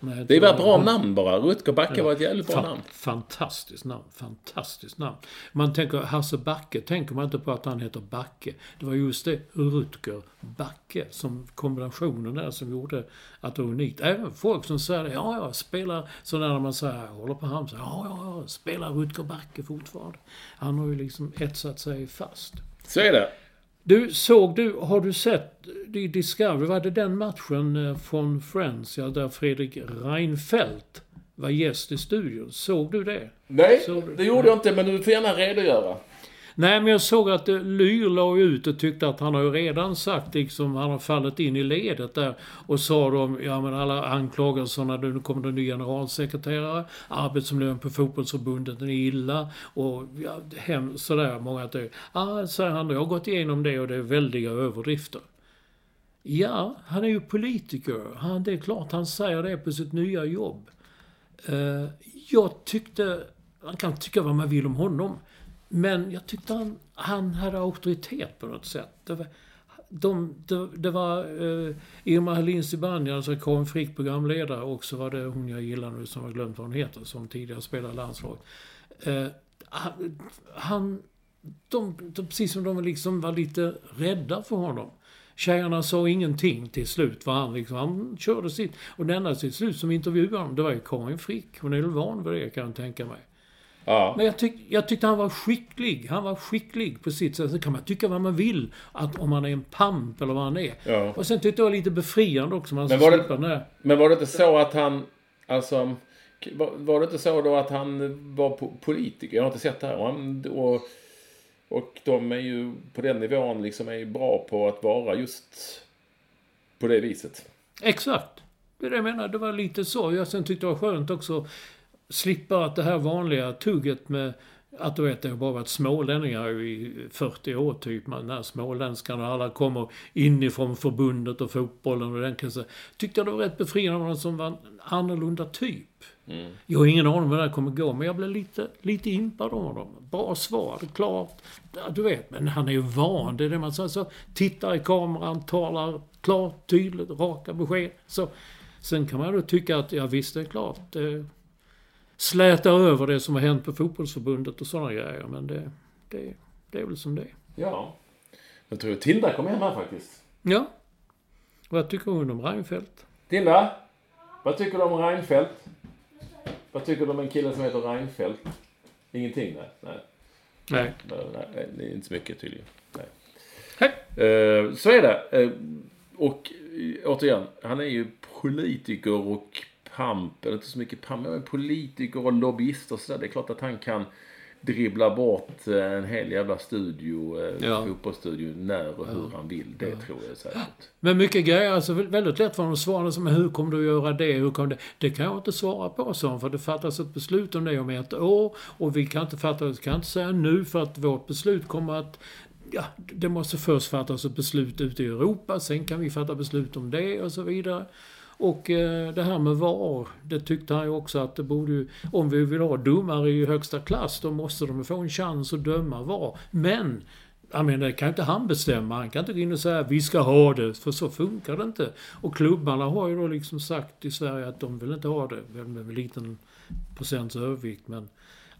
Nej, Det var- ett bra namn bara. Rutger Backe var ett jävligt bra namn. Fantastiskt namn. Fantastiskt namn. Man tänker Hasse Backe, tänker man inte på att han heter Backe. Det var just det, Rutger Backe, som kombinationen där som gjorde att det var unikt. Även folk som säger det, ja, ja, spelar, så när man säger, jag håller på Halmstad, ja, ja, ja, spelar Rutger Backe fortfarande. Han har ju liksom etsat sig fast. Så är det. Du, såg du, har du sett i Discovery, var det den matchen eh, från Friends, ja, där Fredrik Reinfeldt var gäst i studion? Såg du det? Nej, du? det gjorde jag inte, men du får gärna redogöra. Nej, men jag såg att eh, Lyr la ut och tyckte att han har ju redan sagt liksom, han har fallit in i ledet där och sa de, ja men alla anklagelserna, nu kommer det en ny generalsekreterare, arbetsmiljön på fotbollsförbundet är illa och ja, hem, sådär många att det, ah, säger han, jag har gått igenom det och det är väldiga överdrifter. Ja, han är ju politiker. Han, det är klart han säger det på sitt nya jobb. Uh, jag tyckte, man kan tycka vad man vill om honom, men jag tyckte han, han hade auktoritet på något sätt. Det var, de, det, det var eh, Irma Helin Zibanejad, alltså Karin Frick, programledare, och så var det hon jag gillar nu som jag glömt vad hon heter, som tidigare spelade landslaget. Eh, han, han de, de, precis som de liksom var lite rädda för honom. Tjejerna sa ingenting till slut, för han, liksom, han körde sitt. Och den enda till slut som intervjuade honom, det var ju Karin Frick. Hon är väl van vid det, kan jag tänka mig. Ja. Men jag, tyck, jag tyckte han var skicklig. Han var skicklig på sitt sätt. Så kan man tycka vad man vill, att om han är en pamp eller vad han är. Ja. Och sen tyckte jag det var lite befriande också. Man Men var det- där. Men var det inte så att han, alltså, var, var det inte så då att han var po- politiker? Jag har inte sett det här. Och, han, och, och de är ju på den nivån liksom är ju bra på att vara just på det viset. Exakt. Det är det jag menar. Det var lite så. Jag sen tyckte det var skönt också slippa att det här vanliga tugget med att du vet, det har bara varit smålänningar i 40 år typ. Man, här och alla kommer inifrån förbundet och fotbollen och den kan säga. Tyckte jag det var rätt befriande med någon som var en annorlunda typ. Jag har ingen aning om hur det här kommer gå, men jag blev lite, lite impad av honom. Bra svar, klart. Du vet, men han är ju van. Det är det man säger. Så tittar i kameran, talar klart, tydligt, raka besked. Så Sen kan man då tycka att, ja visst det är klart, det slätar över det som har hänt på fotbollsförbundet och sådana grejer. Men det, det, det är väl som det är. Ja. Jag tror Tilda kommer hem här faktiskt. Ja. Vad tycker hon om Reinfeldt? Tilda, vad tycker du om Reinfeldt? Vad tycker du om en kille som heter Reinfeldt? Ingenting? Nej. Nej. Nej. Nej, det är inte så mycket tydligen. Nej. Hej. Eh, så är det. Eh, och eh, återigen, han är ju politiker och pamp, eller inte så mycket pamp, men politiker och lobbyist och sådär. Det är klart att han kan dribbla bort eh, en hel jävla studio, eh, Ja. fotbollsstudio, när och hur han vill. Det tror jag säkert. Men mycket grejer, alltså väldigt lätt för honom att svara som hur kommer du göra det, hur kommer det? Det kan jag inte svara på, sa han, för det fattas ett beslut om det om ett år och vi kan inte fatta, kan inte säga nu för att vårt beslut kommer att Ja, det måste först fattas ett beslut ute i Europa, sen kan vi fatta beslut om det och så vidare. Och eh, det här med VAR, det tyckte han ju också att det borde ju, om vi vill ha domare i högsta klass, då måste de få en chans att döma VAR. Men jag menar, det kan inte han bestämma. Han kan inte gå in och säga vi ska ha det, för så funkar det inte. Och klubbarna har ju då liksom sagt i Sverige att de vill inte ha det. Väl med en liten procents övervikt, men...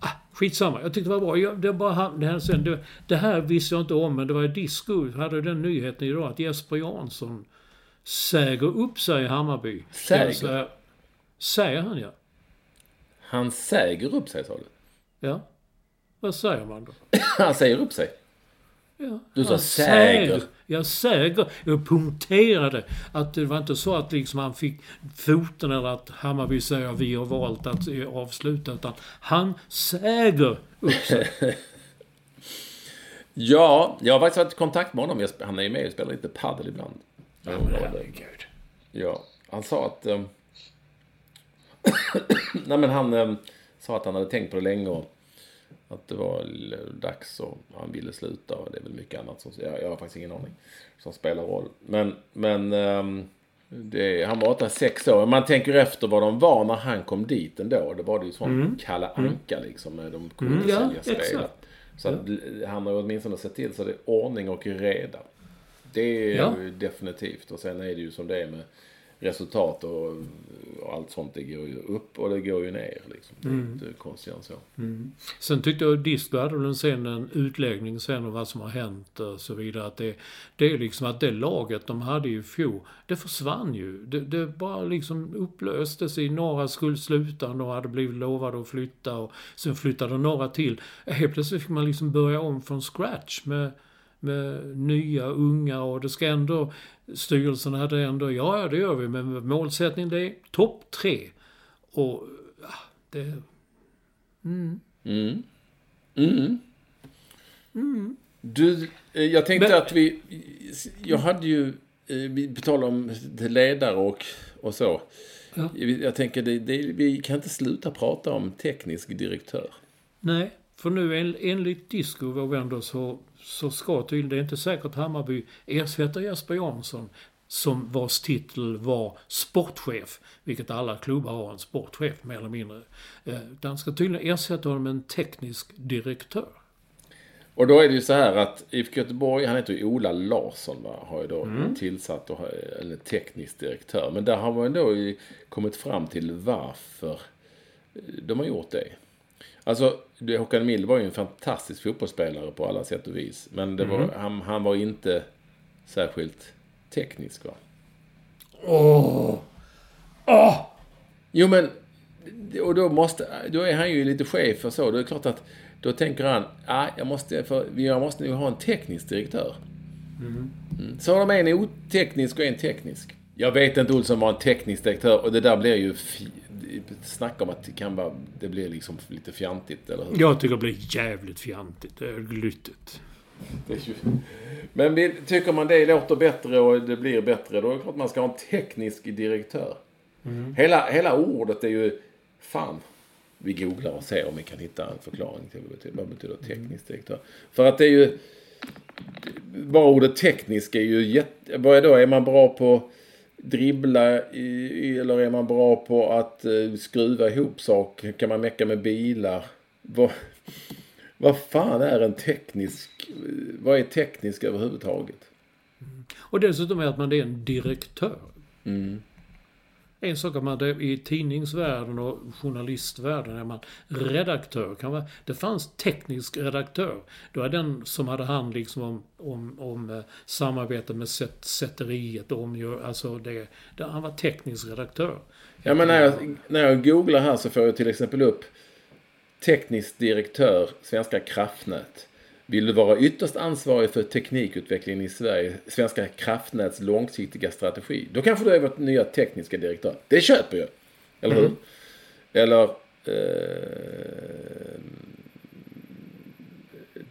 Ah, skitsamma, jag tyckte det var bra. Jag, det, bara, det, här, sen, det, det här visste jag inte om, men det var i disco. Hade den nyheten idag att Jesper Jansson säger upp sig i Hammarby. Säger? Säger, han ja. Han säger upp sig, sa du? Ja. Vad säger man då? Han säger upp sig? Ja, Du sa säger. Jag säger. Jag punkterade att det var inte så att liksom han fick foten eller att Hammarby säger vi har valt att avsluta. Utan han säger upp sig. Ja, jag har faktiskt varit i kontakt med honom. Han är ju med och spelar lite padel ibland. Ja, herregud. Ja, han sa att... ehm, Nej, men han ehm, sa att han hade tänkt på det länge och att det var dags och han ville sluta och det är väl mycket annat som... Jag, jag har faktiskt ingen aning som spelar roll. Men, men ehm, det, han var åtta, sex år. Man tänker efter vad de var när han kom dit ändå. Det var det ju sån Kalle Anka liksom. De kunde Mm, ja, sälja spel. exakt. Så att, l- han har åtminstone sett till så det är ordning och reda. Det är Ja. ju definitivt. Och sen är det ju som det är med resultat och, och allt sånt. Det går ju upp och det går ju ner. Liksom. Det är inte konstigare än så. Sen tyckte jag Disco hade väl sen en utläggning sen om vad som har hänt och så vidare. Att det, det är liksom att det laget de hade i fjol, det försvann ju. Det, det bara liksom upplöstes i några skulle sluta, några hade blivit lovade att flytta och sen flyttade några till. Helt plötsligt fick man liksom börja om från scratch med, med nya, unga och det ska ändå, styrelsen hade ändå, ja ja det gör vi, men målsättning det är topp tre. Och ja, det, Du, eh, jag tänkte Men- att vi... Jag hade ju... eh, Vi på tal om ledare och, och så. Ja. Jag tänker, det, det, vi kan inte sluta prata om teknisk direktör. Nej, för nu en, enligt Disco, vår vän så, så ska tydligen, det är inte säkert Hammarby ersätter Jesper Jansson som vars titel var sportchef, vilket alla klubbar har en sportchef mer eller mindre. Eh, Den ska tydligen ersätta honom med en teknisk direktör. Och då är det ju så här att IFK Göteborg, han heter ju Ola Larsson va, har ju då tillsatt och, eller teknisk direktör. Men där har man ändå ju kommit fram till varför eh, de har gjort det. Alltså, Håkan Mild var ju en fantastisk fotbollsspelare på alla sätt och vis. Men det var, han, han var inte särskilt teknisk va. Åh! Åh! Jo men, och då, måste, då är han ju lite chef och så. Då är det klart att då tänker han, ah, jag måste, för, jag måste nog ha en teknisk direktör. Mm. Så har de en oteknisk och en teknisk. Jag vet inte Olsson var en teknisk direktör och det där blir ju Snacka om att det kan vara, det blir liksom lite fjantigt, eller hur? Jag tycker det blir jävligt fjantigt. Det är. Det ju... Men vi- tycker man det låter bättre och det blir bättre, då är det klart man ska ha en teknisk direktör. Hela, hela ordet är ju... Fan. Vi googlar och ser om vi kan hitta en förklaring till vad betyder, vad betyder teknisk direktör. För att det är ju... Bara ordet teknisk är ju jätte... Vad är då? Är man bra på dribbla i, eller är man bra på att eh, skruva ihop saker? Kan man mecka med bilar? Vad, vad fan är en teknisk... Vad är teknisk överhuvudtaget? Och dessutom är att man är en direktör. En sak att man det- i tidningsvärlden och journalistvärlden är man redaktör. Kan man, det fanns teknisk redaktör. Då är den som hade hand liksom om, om, om eh, samarbete med sätteriet. och Om, alltså det, det, han var teknisk redaktör. Ja, men när jag, när jag googlar här så får jag till exempel upp teknisk direktör, Svenska kraftnät. Vill du vara ytterst ansvarig för teknikutvecklingen i Sverige, Svenska kraftnäts långsiktiga strategi, då kanske du är vårt nya tekniska direktör. Det köper jag. Eller hur? Eller eh,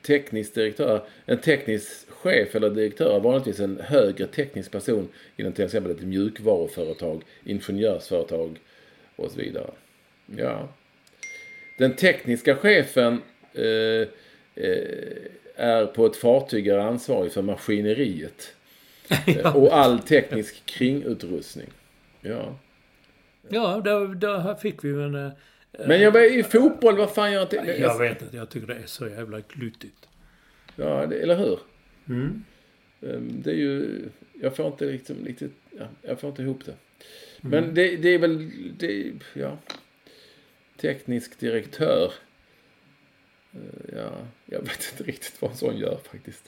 teknisk direktör. En teknisk chef eller direktör är vanligtvis en högre teknisk person inom till exempel ett mjukvaruföretag, ingenjörsföretag och så vidare. Ja. Den tekniska chefen eh, är på ett fartyg är ansvarig för maskineriet. Eh, Och all teknisk kringutrustning. Ja. Ja, där, där fick vi en... eh, Men jag var i fotboll, vad fan gör jag inte? Jag vet inte, jag tycker det är så jävla gluttigt. Ja, det, eller hur? Mm. Ehm, Det är ju... Jag får inte liksom riktigt... Ja, jag får inte ihop det. Mm. Men det, det är väl... Det, ja. Teknisk direktör. Eh, ja, jag vet inte riktigt vad en sån gör faktiskt.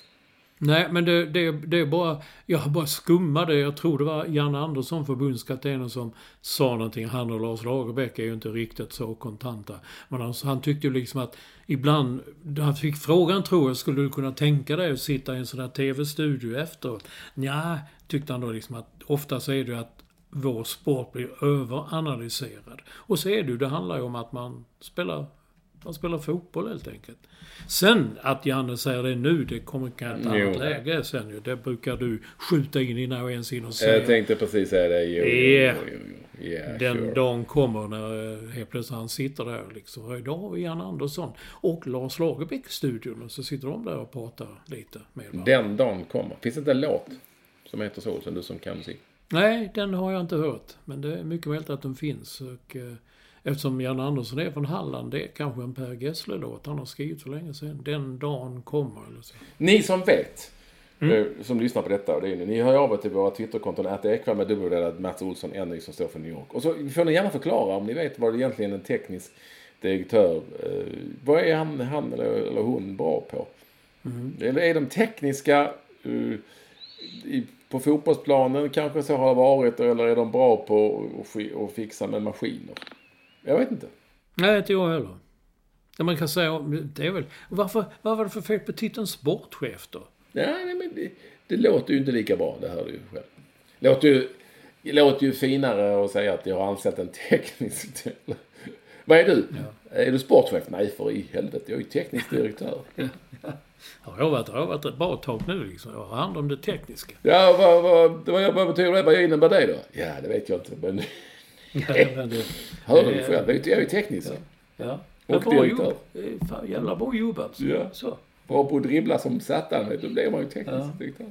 Nej, men det, det, det är bara... Jag bara skummade. Jag tror det var Janne Andersson, förbundskaptenen, som sa någonting. Han och Lars Lagerbäck är ju inte riktigt så kontanta. Men han, han tyckte ju liksom att ibland... Han fick frågan, tror jag, skulle du kunna tänka dig att sitta i en sån här TV-studio efteråt? Ja, tyckte han då liksom att ofta så är det ju att vår sport blir överanalyserad. Och så är det ju, det handlar ju om att man spelar man spelar fotboll helt enkelt. Sen att Janne säger det nu, det kommer kanske ett annat läge sen ju. Det brukar du skjuta in innan jag ens hinner säga. Jag tänkte precis säga det. Jo, jo, jo, jo. Yeah, Den sure. dagen kommer när eh, helt plötsligt han sitter där liksom. Idag har vi Janne Andersson och Lars Lagerbäck i studion. Och så sitter de där och pratar lite med varandra. Den dagen kommer. Finns det inte en låt som heter så, som du som kan musik? Nej, den har jag inte hört. Men det är mycket möjligt att den finns. Och, eh, eftersom Janne Andersson är från Halland, det är kanske en Per Gessle-låt han har skrivit för länge sedan. Den dagen kommer eller så. Ni som vet, eh, som lyssnar på detta, och det är ni, ni hör av er till våra Twitterkonton, att Ekvall med dubbeldelat Mats Olsson, Enny som står för New York. Och så får ni gärna förklara om ni vet vad det egentligen en teknisk direktör, eh, vad är han, han eller, eller hon bra på? Eller är de tekniska eh, i, på fotbollsplanen kanske så har det varit, eller är de bra på att fixa med maskiner? Jag vet inte. Nej, inte jag heller. Det man kan säga, det är väl... Varför, vad var det för fel på titeln sportchef då? Nej, nej men det, det låter ju inte lika bra, det hör du ju själv. Låter ju, låter ju finare att säga att jag har ansett en teknisk... Vad är du? Är du sportchef? Nej, för i helvete. Jag är ju teknisk direktör. Ja, jag har varit, jag har varit ett bra tag nu liksom. Jag har hand om det tekniska. Ja, vad, vad, vad, vad betyder det? Vad innebär det då? Ja, det vet jag inte. Men Men det- hör du själv? Jag är ju teknisk. ja. Och bra direktör. jobb. Fan, jävla bra jobbat. Ja. Så. Bra på att dribbla som satan. Då blir man ju teknisk Ja. direktör.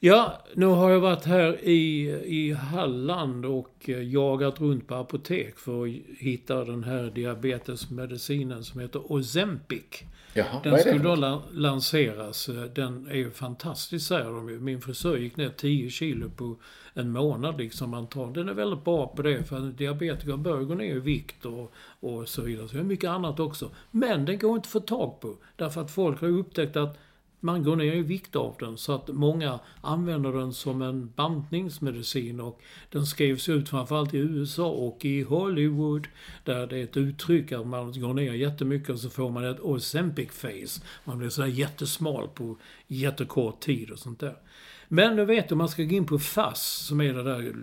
Ja, nu har jag varit här i, i Halland och eh, jagat runt på apotek för att hitta den här diabetesmedicinen som heter Ozempic. Jaha, Den skulle då la- lanseras. Eh, Den är ju fantastisk säger de ju. Min frisör gick ner 10 kilo på en månad liksom. Tar. Den är väldigt bra på det för diabetiker bör gå ner i vikt och, och så vidare. Så det är mycket annat också. Men den går inte att få tag på. Därför att folk har upptäckt att man går ner i vikt av den. Så att många använder den som en bantningsmedicin. Och den skrivs ut framförallt i USA och i Hollywood. Där det är ett uttryck att man går ner jättemycket och så får man ett Ozempic face. Man blir sådär jättesmal på jättekort tid och sånt där. Men nu vet du, man ska gå in på FASS, som är det där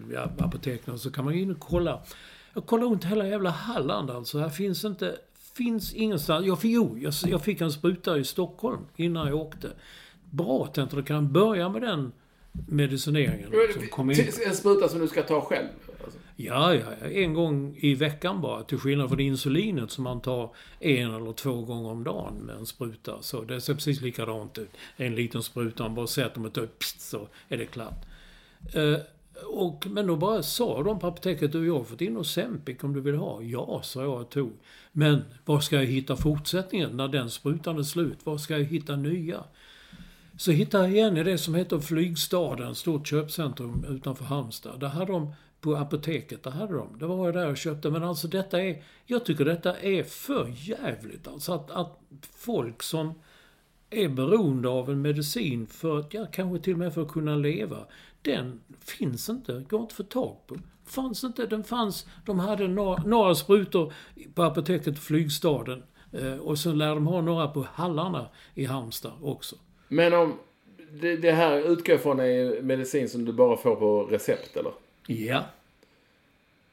ja, så kan man gå in och kolla. Jag kollar runt hela jävla Halland alltså. Här finns inte, finns ingenstans. Jag, fick- jo, jag, jag fick en spruta i Stockholm innan jag åkte. Bra, tänkte jag. Kan börja med den medicineringen. Liksom. Kom in. En spruta som du ska ta själv? Alltså. Ja, ja. En gång i veckan bara. Till skillnad från insulinet som man tar en eller två gånger om dagen med en spruta. Så det ser precis likadant ut. En liten spruta, man bara sätter med ett pst, så är det klart. Och, men då bara sa de på apoteket, du jag har fått in Ozempic om du vill ha. Ja, sa jag och tog. Men var ska jag hitta fortsättningen när den sprutan är slut? Var ska jag hitta nya? Så hittade jag igen i det som heter Flygstaden, stort köpcentrum utanför Halmstad. Där hade de på apoteket. Där hade de. Det var jag där och köpte. Men alltså detta är... Jag tycker detta är för jävligt. Alltså att, att folk som är beroende av en medicin för att, ja, kanske till och med för att kunna leva. Den finns inte, går inte att få tag på. Fanns inte, den fanns, de hade några, några sprutor på apoteket Flygstaden. Eh, och så lär de ha några på Hallarna i Halmstad också. Men om... Det, det här utgår från är medicin som du bara får på recept eller? Ja.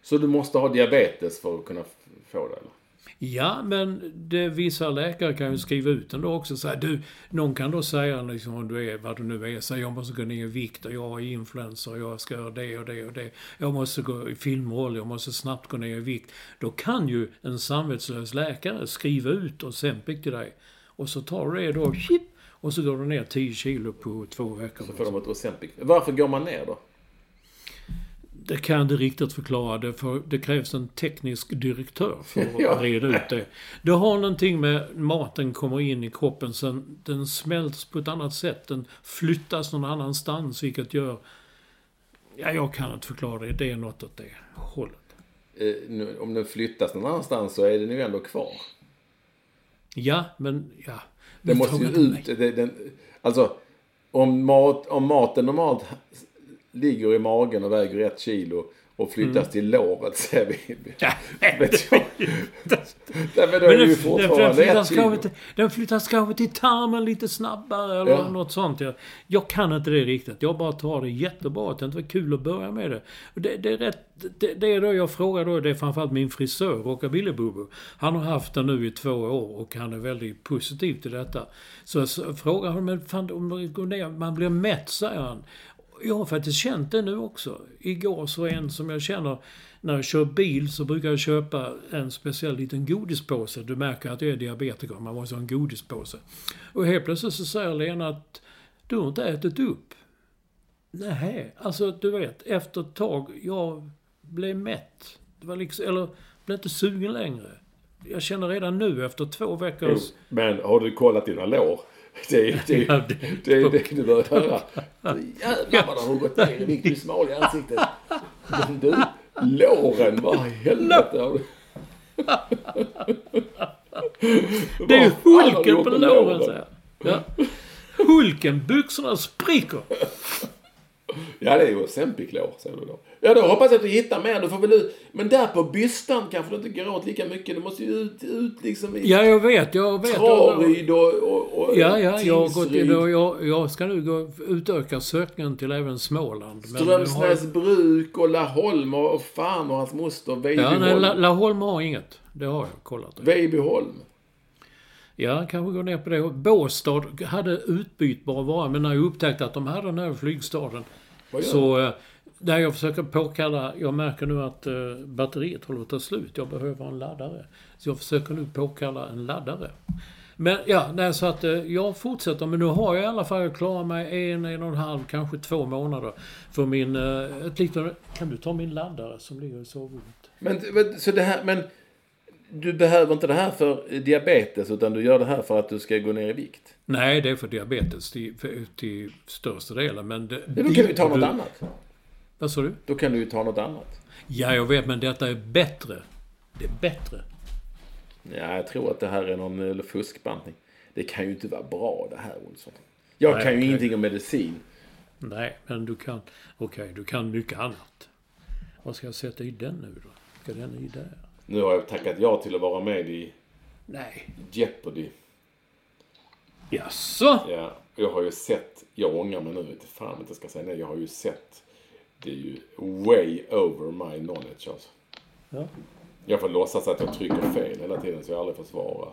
Så du måste ha diabetes för att kunna få det eller? Ja, men det, vissa läkare kan ju skriva ut den då också. Så här, du, någon kan då säga liksom om du är vad du nu är. Säg jag måste gå ner i vikt och jag har influensa och jag ska göra det och det och det. Jag måste gå i filmroll, jag måste snabbt gå ner i vikt. Då kan ju en samvetslös läkare skriva ut Ozempic till dig. Och så tar du det då, chip, och så går du ner 10 kilo på två veckor. Så får de ett Ozempic. Varför går man ner då? Det kan jag inte riktigt förklara. Det, för det krävs en teknisk direktör för att Ja. reda ut det. Det har någonting med maten kommer in i kroppen, sen den smälts på ett annat sätt. Den flyttas någon annanstans, vilket gör... Ja, jag kan inte förklara det. Det är något åt det hållet. Eh, nu, om den flyttas någon annanstans så är den ju ändå kvar. Ja, men ja. Den måste ju ut. Det, den, alltså, om, mat, om maten normalt ligger i magen och väger ett kilo och flyttas till låret säger vi. Mm. Ja, vet jag. Nej, men då är det den, ju den, fortfarande ett flyttas kanske till, den flyttas kanske till tarmen lite snabbare eller Ja. något sånt. Jag, jag kan inte det riktigt. Jag bara tar det jättebra. Det var kul att börja med det. Det, det är rätt... Det, det är då jag frågar då, det är framförallt min frisör, Rockabilly Bobo. Han har haft den nu i två år och han är väldigt positiv till detta. Så jag frågar honom, men fan om det går ner, man blir mätt, säger han. Jag har faktiskt känt det nu också. Igår så en som jag känner, när jag kör bil så brukar jag köpa en speciell liten godispåse. Du märker att jag är diabetiker, man måste ha en godispåse. Och helt plötsligt så säger Lena att du har inte ätit upp. Nej, alltså du vet, efter ett tag, jag blev mätt. Det var liksom, eller blev inte sugen längre. Jag känner redan nu efter två veckors... Men har du kollat dina lår? Det är det, är- Ja, det- det, är det du bör höra. Jävlar vad det har gått ner i vikt. Du är smal i ansiktet. Men du, låren, vad i helvete har du? Det är Hulken på låren, säger. Ja. Hulken, byxorna spricker. Ja, det är ju Ozempic-lår, säger du då. Ja, då hoppas jag att du hittar mer. Du får väl ut... Men där på bystan kanske du inte går åt lika mycket. Du måste ju ut, ut liksom i Ja, jag vet, jag vet. Traryd och, och, och Ja, ja, jag, har gått, jag, jag, ska nu gå, utöka sökningen till även Småland. Jag har- Strömsnäsbruk och Laholm och, och fan och hans moster Ja, Vejbyholm. nej, La- Laholm har inget. Det har jag kollat. Vejbyholm. Ja, kanske gå ner på det. Båstad hade utbytbara varor, men när jag upptäckte att de hade den här flygstaden så... eh, Där jag försöker påkalla... Jag märker nu att eh, batteriet håller på att ta slut. Jag behöver en laddare. Så jag försöker nu påkalla en laddare. Men ja, nej, så att eh, jag fortsätter. Men nu har jag i alla fall klarat mig en, en och en halv, kanske två månader. För min... eh, Ett litet, kan du ta min laddare som ligger i sovrummet? Men, men, så det här, men du behöver inte det här för diabetes utan du gör det här för att du ska gå ner i vikt? Nej, det är för diabetes till, för, till största delen. Men det, Ja, då kan vi ta något annat. Vad sa du? Då kan du ju ta något annat. Ja, jag vet, men detta är bättre. Det är bättre. Ja, jag tror att det här är någon eller fuskbantning. Det kan ju inte vara bra det här Olsson. Jag Nej, kan ju okej. ingenting om medicin. Nej, men du kan... Okej, du kan mycket annat. Vad ska jag sätta i den nu då? Ska den i där? Nu har jag tackat ja till att vara med i Nej. Jeopardy. Jaså? Ja, jag har ju sett, jag ångrar mig nu, inte fan jag ska säga nej, jag har ju sett. Det är ju way over my knowledge alltså. Ja. Jag får låtsas att jag trycker fel hela tiden så jag aldrig får svara.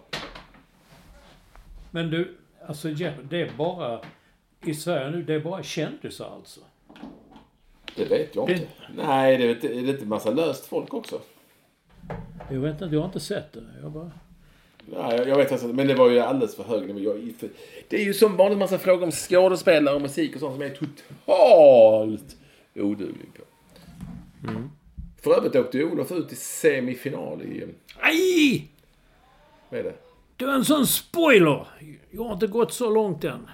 Men du, alltså det är bara... I Sverige nu, det är bara kändisar alltså? Det vet jag inte. Nej, det är, inte- är det inte massa löst folk också? Jag vet inte, jag har inte sett det. Jag bara... Nej, jag- vet inte, men det var ju alldeles för hög nivå. Jag, för, det är ju som vanligt massa frågor om skådespelare och musik och sånt som är totalt oduglig på. För övrigt åkte Olof ut i semifinal i... Aj! Vad är det? Det var en sån spoiler! Jag har inte gått så långt än.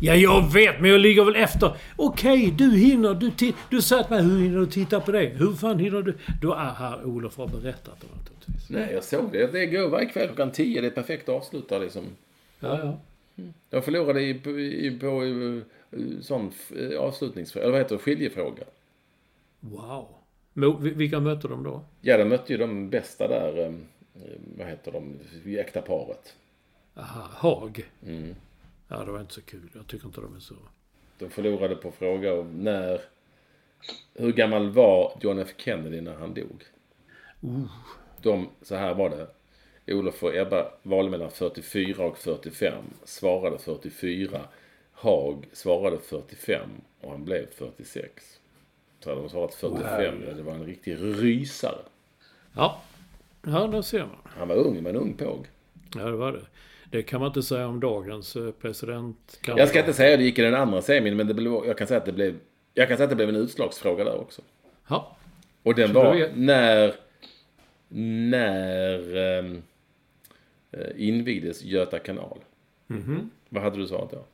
Ja, jag vet, men jag ligger väl efter. Okej, du hinner. Du, ti- du sa till mig, hur hinner du titta på det? Hur fan hinner du? Då är här Olof har berättat det naturligtvis. Nej, jag såg det. Det går varje kväll klockan 10. Det är perfekt avslut där liksom. Ja, ja. Jag förlorade i, på, i, på sån eh, avslutningsfråga, eller vad heter det, skiljefråga. Wow. Vilka mötte de då? Ja, de mötte ju de bästa där, eh, vad heter de, äkta paret. Aha, Haag. Mm. Ja, det var inte så kul. Jag tycker inte de är så... De förlorade på fråga om när, hur gammal var John F Kennedy när han dog? De, så här var det. Olof och Ebba valde mellan 44 och 45. Svarade 44. Haag svarade 45 och han blev 46. Så hade de svarat 45. Det var en riktig rysare. Ja. Ja, där ser man. Han var ung, men ung påg. Ja, det var det. Det kan man inte säga om dagens eh, president. Jag ska inte säga att det gick i den andra semin, men det blev, jag kan säga att det blev, jag kan säga att det blev en utslagsfråga där också. Ja. Och den Så var när, när eh, invigdes Göta kanal. Mhm. Vad hade du svarat då?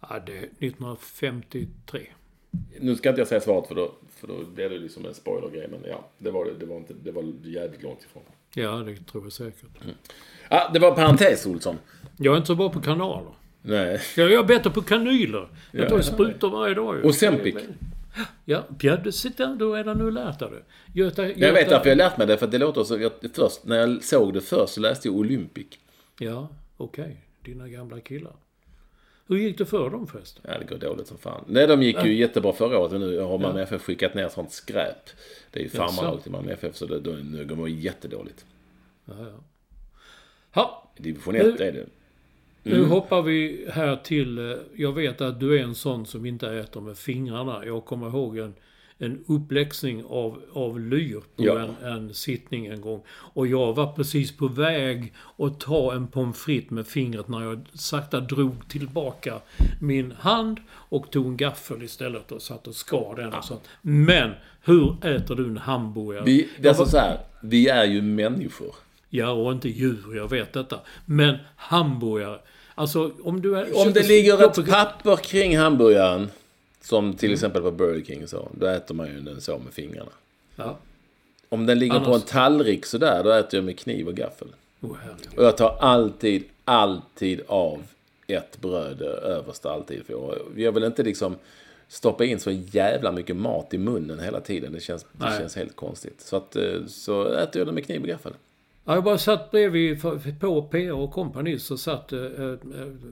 Ja, det är 1953. Nu ska inte jag säga svaret för då, för då blir det liksom en spoilergrej. Men ja, det var, det, var, inte, det var jävligt långt ifrån. Ja, det tror jag säkert. Ja, det var parentes Olsson. Jag är inte så bra på kanaler. Nej. Jag är bättre på kanyler. Jag tar ju sprutor varje dag. Och Sempic. Ja, Björn, sitt där. Då är det nu lärt dig. Göta, Göta, Jag vet varför jag lärt mig det. För det låter så... Jag, först, när jag såg det först så läste jag Olympic. Ja, okej. Dina gamla killar. Hur gick det för dem förresten? Ja, det går dåligt som fan. Nej, de gick ju jättebra förra året. Men nu har Malmö FF skickat ner sånt skräp. Det är ju farmarlag till Malmö FF. Så det, då, nu går de jättedåligt. Ja, ja. Ha, Division Nu- 1 är det. nu hoppar vi här till... eh, Jag vet att du är en sån som inte äter med fingrarna. Jag kommer ihåg en, en uppläxning av, av lyr på Ja. en, en sittning en gång. Och jag var precis på väg att ta en pommes frites med fingret när jag sakta drog tillbaka min hand och tog en gaffel istället och satt och skar den och sånt. Men hur äter du en hamburgare? Vi, det är alltså så här. Vi är ju människor. Ja, och inte djur, jag vet detta. Men hamburgare. Alltså, om du är... Om det ligger ett papper kring hamburgaren. Som Mm. till exempel på Burger King så. Då äter man ju den så med fingrarna. Ja. Om den ligger på en Annars- tallrik sådär. Då äter jag med kniv och gaffel. Oh. Och jag tar alltid, alltid av ett bröd överst alltid. För jag, vill inte liksom stoppa in så jävla mycket mat i munnen hela tiden. Det känns, det känns helt konstigt. Så, att, eh, så äter jag den med kniv och gaffel. Ja, jag bara satt bredvid, på PR och kompani så satt eh,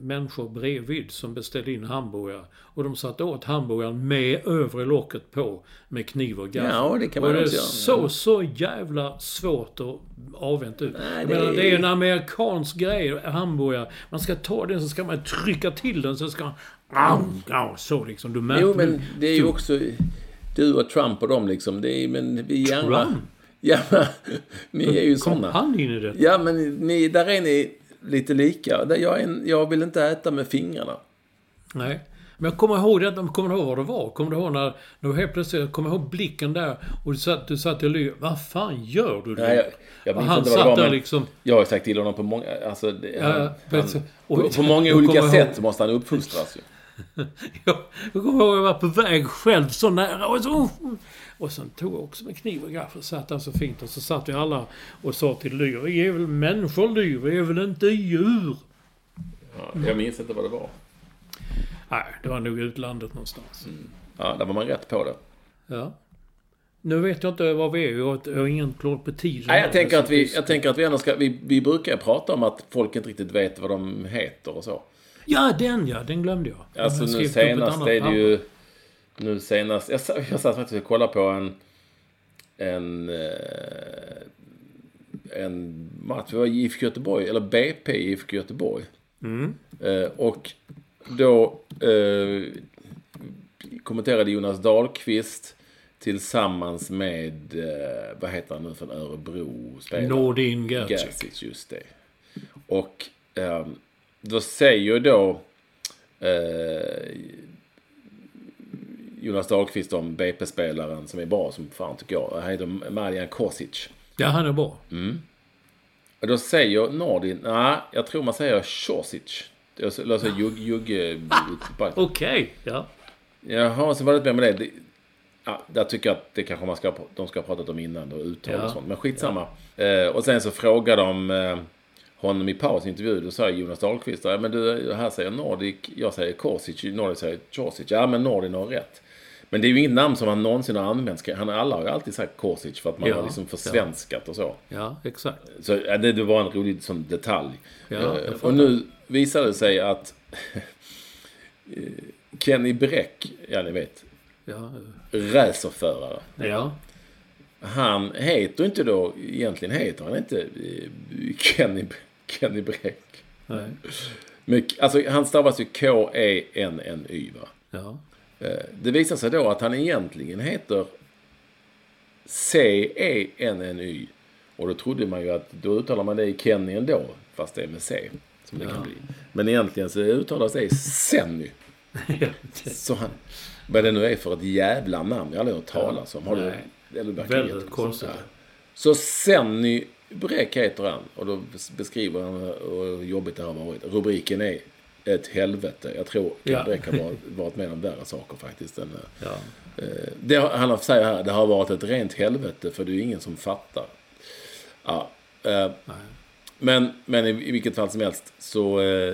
människor bredvid som beställde in hamburgare. Och de satt åt hamburgaren med övre locket på med kniv och gaffel. Ja, det kan man och det också göra. såg så jävla svårt och avvänt ut. Nej, det menar, är- det är en amerikansk grej, hamburgare. Man ska ta den så ska man trycka till den så ska man... Ja, så liksom. Du märker Jo, men det är ju också du och Trump och dem liksom. Det är, men vi andra... Ja, men ni är ju sådana. han in i det? Ja, men ni, där är ni lite lika. Jag, är jag vill inte äta med fingrarna. Nej. Men jag kommer ihåg det, kommer ihåg vad det var. Kommer du ihåg när, när du helt plötsligt, jag kommer ihåg blicken där och du satt, du satt och ly. Vad fan gör du? Nej, jag, jag minns han inte vad det satt var, där men liksom. jag har sagt till honom på många... Alltså, det, Ja, han, du, han, och- på, på många olika sätt måste han uppfostras ju. Jag, jag kommer ihåg att jag var på väg själv så nära och så... Och sen tog jag också med kniv och gaffel satt där så fint och så satt vi alla och sa till Lyr, vi är väl människor Lyr, vi är väl inte djur? Ja, jag minns inte vad det var. Nej, det var nog utlandet någonstans. Ja, där var man rätt på det. Ja. Nu vet jag inte var vi är, jag har, ingen klart på tiden. Nej, jag tänker att vi, jag tänker att vi ändå ska... Vi, vi brukar ju prata om att folk inte riktigt vet vad de heter och så. Ja, den ja, den glömde jag. Alltså Jag nu senast är det papper. Nu senast... Jag, jag satt faktiskt och kollade på en... En... eh, En match. Det var IFK Göteborg, eller BP IFK Göteborg. Eh, och då eh, kommenterade Jonas Dahlqvist tillsammans med, eh, vad heter han nu från Örebro? spelare? Nordin Gerzic. Gerzic, just det. Och ehm, då säger då eh, Jonas Dahlqvist om BP-spelaren som är bra som fan tycker jag. Han heter Marian Kosic. Ja, han är bra. Och då säger Nordin, nej, jag tror man säger Kosic. Löser jugg... jugg Okej, ja. Jaha, så var det inte mer med det. det ja, där tycker jag att det kanske man ska, de ska ha pratat om innan och uttal Ja. och sånt. Men skitsamma. Eh, och sen så frågade de eh, honom i pausintervju. Då sa Jonas Dahlqvist, ja, men du, här säger Nordic, jag säger Korsic, Nordic säger Chorsic. Ja, men Nordin har rätt. Men det är ju inget namn som han någonsin har använt. Han, alla har ju alltid sagt Korsic för att man Ja, har liksom försvenskat och så. Ja, exakt. Så ja, det, det var en rolig sån detalj. Ja, Eh, och nu visade det sig att eh, Kenny Bräck, ja ni vet, Ja, racerförare. ja. Han heter inte då, egentligen heter han inte eh, Kenny, Kenny Bräck. Nej. Men, alltså han stavas ju K-E-N-N-Y va. Ja. Eh, Det visar sig då att han egentligen heter C-E-N-N-Y. Och då trodde man ju att då uttalar man det i Kenny ändå. Fast det är med C. Som det kan bli. Men egentligen så uttalas det Senny. Så han, vad det nu är för ett jävla namn. Jag har hört talas om. Har du? Eller Väldigt konstigt. Ja. Så Senny Bräck heter han. Och då beskriver han hur jobbigt det har varit. Rubriken är ett helvete. Jag tror Kenny Ja. Har varit, varit med om värre saker faktiskt. Än, eh, ja. Eh, Det, han har- säger här, det har varit ett rent helvete för det är ingen som fattar. Ja, eh, men, men i, i vilket fall som helst så eh,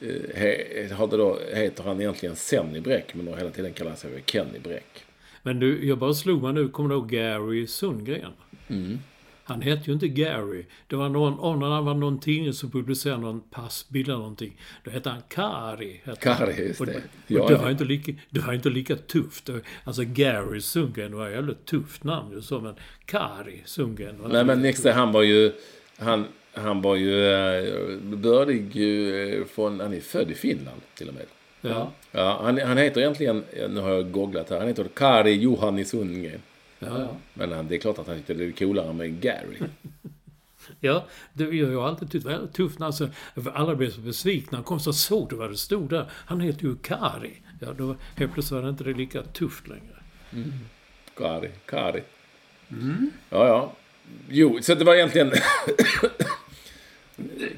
eh, he, då, heter han egentligen Senny Bräck men har hela tiden kallat sig för Kenny Bräck. Men du, jag bara slog mig nu. Kommer du ihåg Gary Sundgren? Mm. Han hette ju inte Gary. Det var någon, om det var någon tidning som publicerade någon passbild eller någonting. Då hette han Kari. hette. Kari, just Och, det. och Ja, det, ja. var inte lika, det var inte lika tufft. Alltså Gary Sundgren var ett jävligt tufft namn ju så, men Kari Sundgren var Nej men Nixon han var ju, han, han var ju eh, bördig ju eh, från, han är född i Finland till och med. Ja, Ja, han, han heter egentligen, nu har jag googlat här, han heter Kari Juhani Sundgren. Ja, ja. Men det är klart att han tyckte det var coolare med Gary. Ja, det jag har jag alltid tyckt var tufft. när Alltså, alla blev så besvikna. Han kom så såg du vad det stod där. Han heter ju Kari. Ja, då helt plötsligt var det inte lika tufft längre. Kari, Kari. Ja, ja. Jo, så det var egentligen...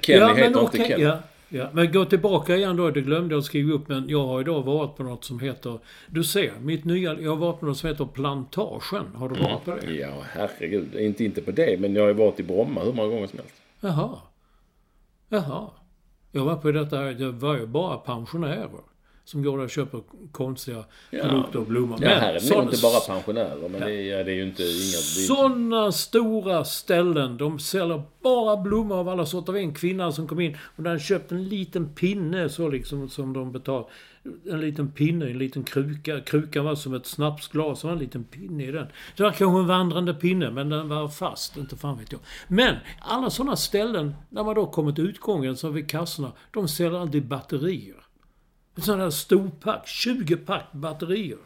Kenny ja, heter inte okej, Kenny. ja, ja, men gå tillbaka igen då. Det glömde jag skriva upp. Men jag har idag varit på något som heter... Du ser, mitt nya... Jag har varit på något som heter Plantagen. Har du varit på det? Ja, herregud. Inte, inte på det, men jag har ju varit i Bromma hur många gånger som helst. Jaha. Jaha. Jag var på detta, det var ju bara pensionärer. Som går där och köper konstiga produkter och blommor. Ja, här är det inte bara pensionärer, men det, är, det är ju inte inga... Det Sådana stora ställen. De säljer bara blommor av alla sorter. Det var en kvinna som kom in och den hade köpt en liten pinne så liksom som de betal. En liten pinne, en liten kruka. Krukan var som ett snapsglas och en liten pinne i den. Det var kanske en vandrande pinne men den var fast, inte fan vet jag. Men alla sådana ställen, när man då kommer till utgången så vid kassorna, de säljer alltid batterier. En sån här storpack, 20 pack batterier.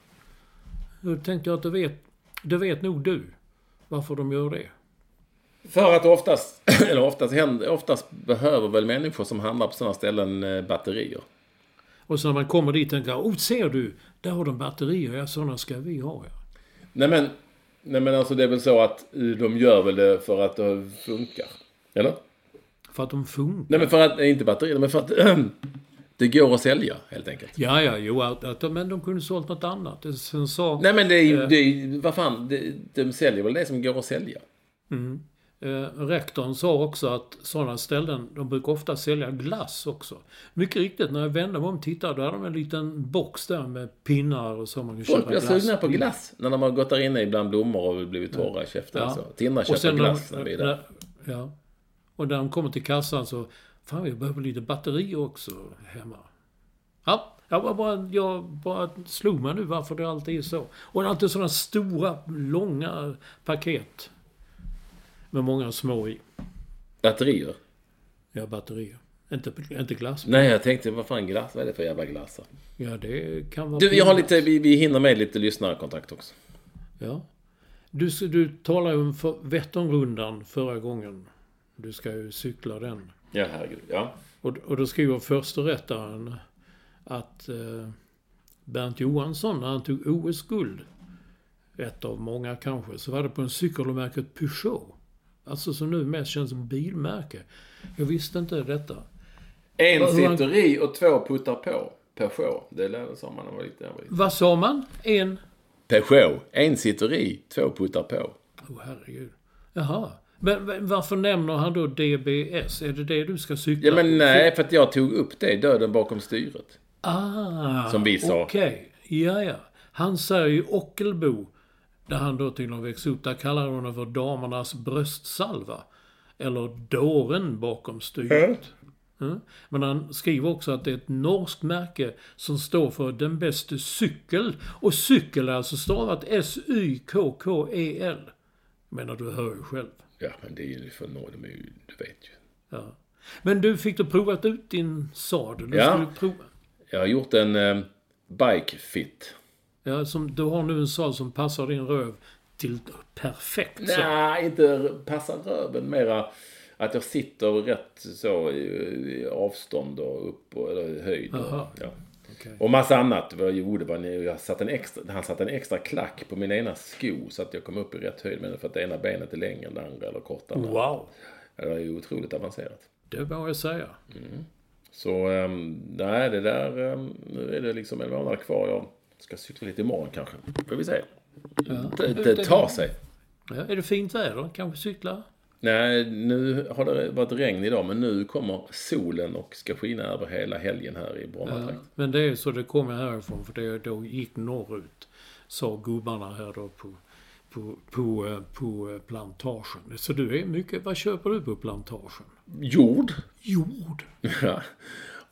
Då tänkte jag att du vet, det vet nog du varför de gör det. För att oftast, eller oftast, händer, oftast behöver väl människor som handlar på sådana ställen eh, batterier. Och så när man kommer dit tänker jag, oh ser du, där har de batterier, ja sådana ska vi ha ja. Nej men, nej men alltså det är väl så att eh, de gör väl det för att det funkar. Eller? För att de funkar. Nej men för att, nej, inte batterier, men för att det går att sälja helt enkelt. Ja, ja, jo, att, att, men de kunde sålt något annat. Det- Sen sa Nej men det är ju, det är, ju- vad fan, det, de säljer väl det som går att sälja. eh, rektorn sa också att sådana ställen, de brukar ofta sälja glass också. Mycket riktigt, när jag vände mig om och tittade, då hade de en liten box där med pinnar och så man kan Folk blir sugna på glass när de har gått där inne bland blommor och blivit torra i käften. Ja. Så. Tinna köper glass när, vi är där. Ja. Och när de kommer till kassan så, fan vi behöver lite batterier också hemma. Ja, jag bara, bara, jag bara slog mig nu varför det alltid är så. Och det är alltid sådana stora, långa paket. Med många små i. Batterier? Ja, batterier. Inte, inte glass. Nej, jag tänkte, vad fan glass? Vad är det för jävla glassar? Ja, det kan vara... Du, jag har lite, vi, vi hinner med lite lyssnarkontakt också. Ja. Du, du talade ju om för Vätternrundan förra gången. Du ska ju cykla den. Ja, herregud. Ja. Och, och då skriver försterättaren att eh, Bernt Johansson, när han tog OS-guld, ett av många kanske, så var det på en cykel av märket Peugeot. Alltså som nu mest känns som bilmärke. Jag visste inte detta. En hur- sitter i och två puttar på. Peugeot. Det lär- sa man när man var lite. Vad sa man? En? Peugeot. En sitter i, två puttar på. Åh herregud. Jaha. Men, varför nämner han då DBS? Är det det du ska cykla? Ja men nej, för att jag tog upp det. Döden bakom styret. Ah, Som vi sa. Okej, ja ja. Han säger ju Ockelbo, där han då tydligen växte upp, där kallar hon det för damernas bröstsalva. Eller dåren bakom styret. Mm. Men han skriver också att det är ett norskt märke som står för den bästa cykel. Och cykel är alltså stavat S-Y-K-K-E-L. Men du hör ju själv. Ja men det är ju för nåd, de är ju, du vet ju. Ja. Men du, fick du provat ut din sadel? Du Ja. skulle prova. Jag har gjort en eh, bike fit. Ja, som, du har nu en sadel som passar din röv till perfekt. Nej, inte passa röven. Mera att jag sitter rätt så i, avstånd och upp och, eller höjd. Och, ja. Okej. och massa annat. Vad jag gjorde var när jag satte en extra, han satte en extra klack på min ena sko så att jag kom upp i rätt höjd. Men för att det ena benet är längre än det andra eller kortare. Wow, Ja, Det var ju otroligt avancerat. det vågar jag säga. Så um, nej, det där, um, nu är det liksom en månad kvar. Jag ska cykla lite imorgon kanske. Får vi se. Det, det tar sig. Ja, är det fint väder? Kanske cykla? Nej, nu har det varit regn idag, men nu kommer solen och ska skina över hela helgen här i Ja, Brommatrakten. men det är så det kommer härifrån, för det då gick norrut, sa gubbarna här då på, på, på, eh, på eh, plantagen. Så du är mycket, vad köper du på plantagen? Jord. Jord. Ja.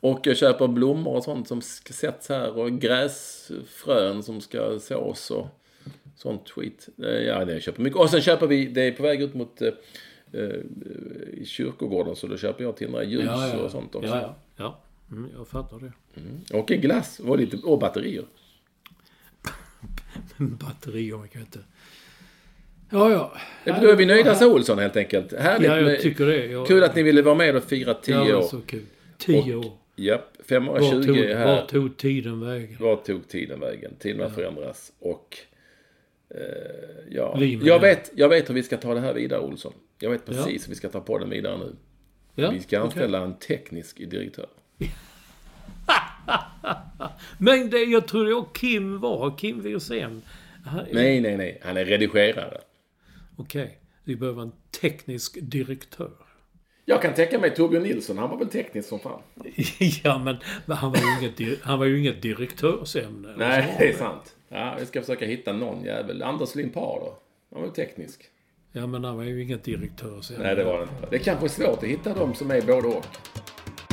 Och jag köper blommor och sånt som ska sätts här och gräsfrön som ska sås och sånt skit. Eh, Ja, det köper mycket. Och sen köper vi, det är på väg ut mot i kyrkogården så då köper jag till några ljus och sånt också. Ja, ja. ja. Mm, jag fattar det. Och en glass och, lite, och batterier. Batterier, man kan inte... Ja, ja. Då är vi nöjda så Olsson helt enkelt. Härligt. Ja, jag tycker det. Jag, Kul att ni ville vara med och fira 10 ja, år. så kul. Tio Och- år. Japp, Var 520 tog, är här. var tog tiden vägen? Vart tog tiden vägen? Tiden har förändrats och... Eh, ja. Jag, vet, jag vet hur vi ska ta det här vidare Olsson. Jag vet precis Ja. hur vi ska ta på den vidare nu. Ja, vi ska anställa en teknisk direktör. Men det, jag tror det var Kim var, Kim Wirsén. Han- Nej, nej, nej. Han är redigerare. Okej, vi behöver en teknisk direktör. Jag kan tänka mig Torbjörn Nilsson. Han var väl teknisk som fan. ja, men, men han, var ju inget, han var ju inget direktörsämne. Nej, det är sant. Ja, vi ska försöka hitta någon jävel. Anders Limpar då? Han var ju teknisk. Ja, men han var ju inget direktörsämne. Nej, det var det inte. Det är kanske svårt att hitta de som är både och.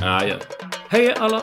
Ja, ja. Hej alla!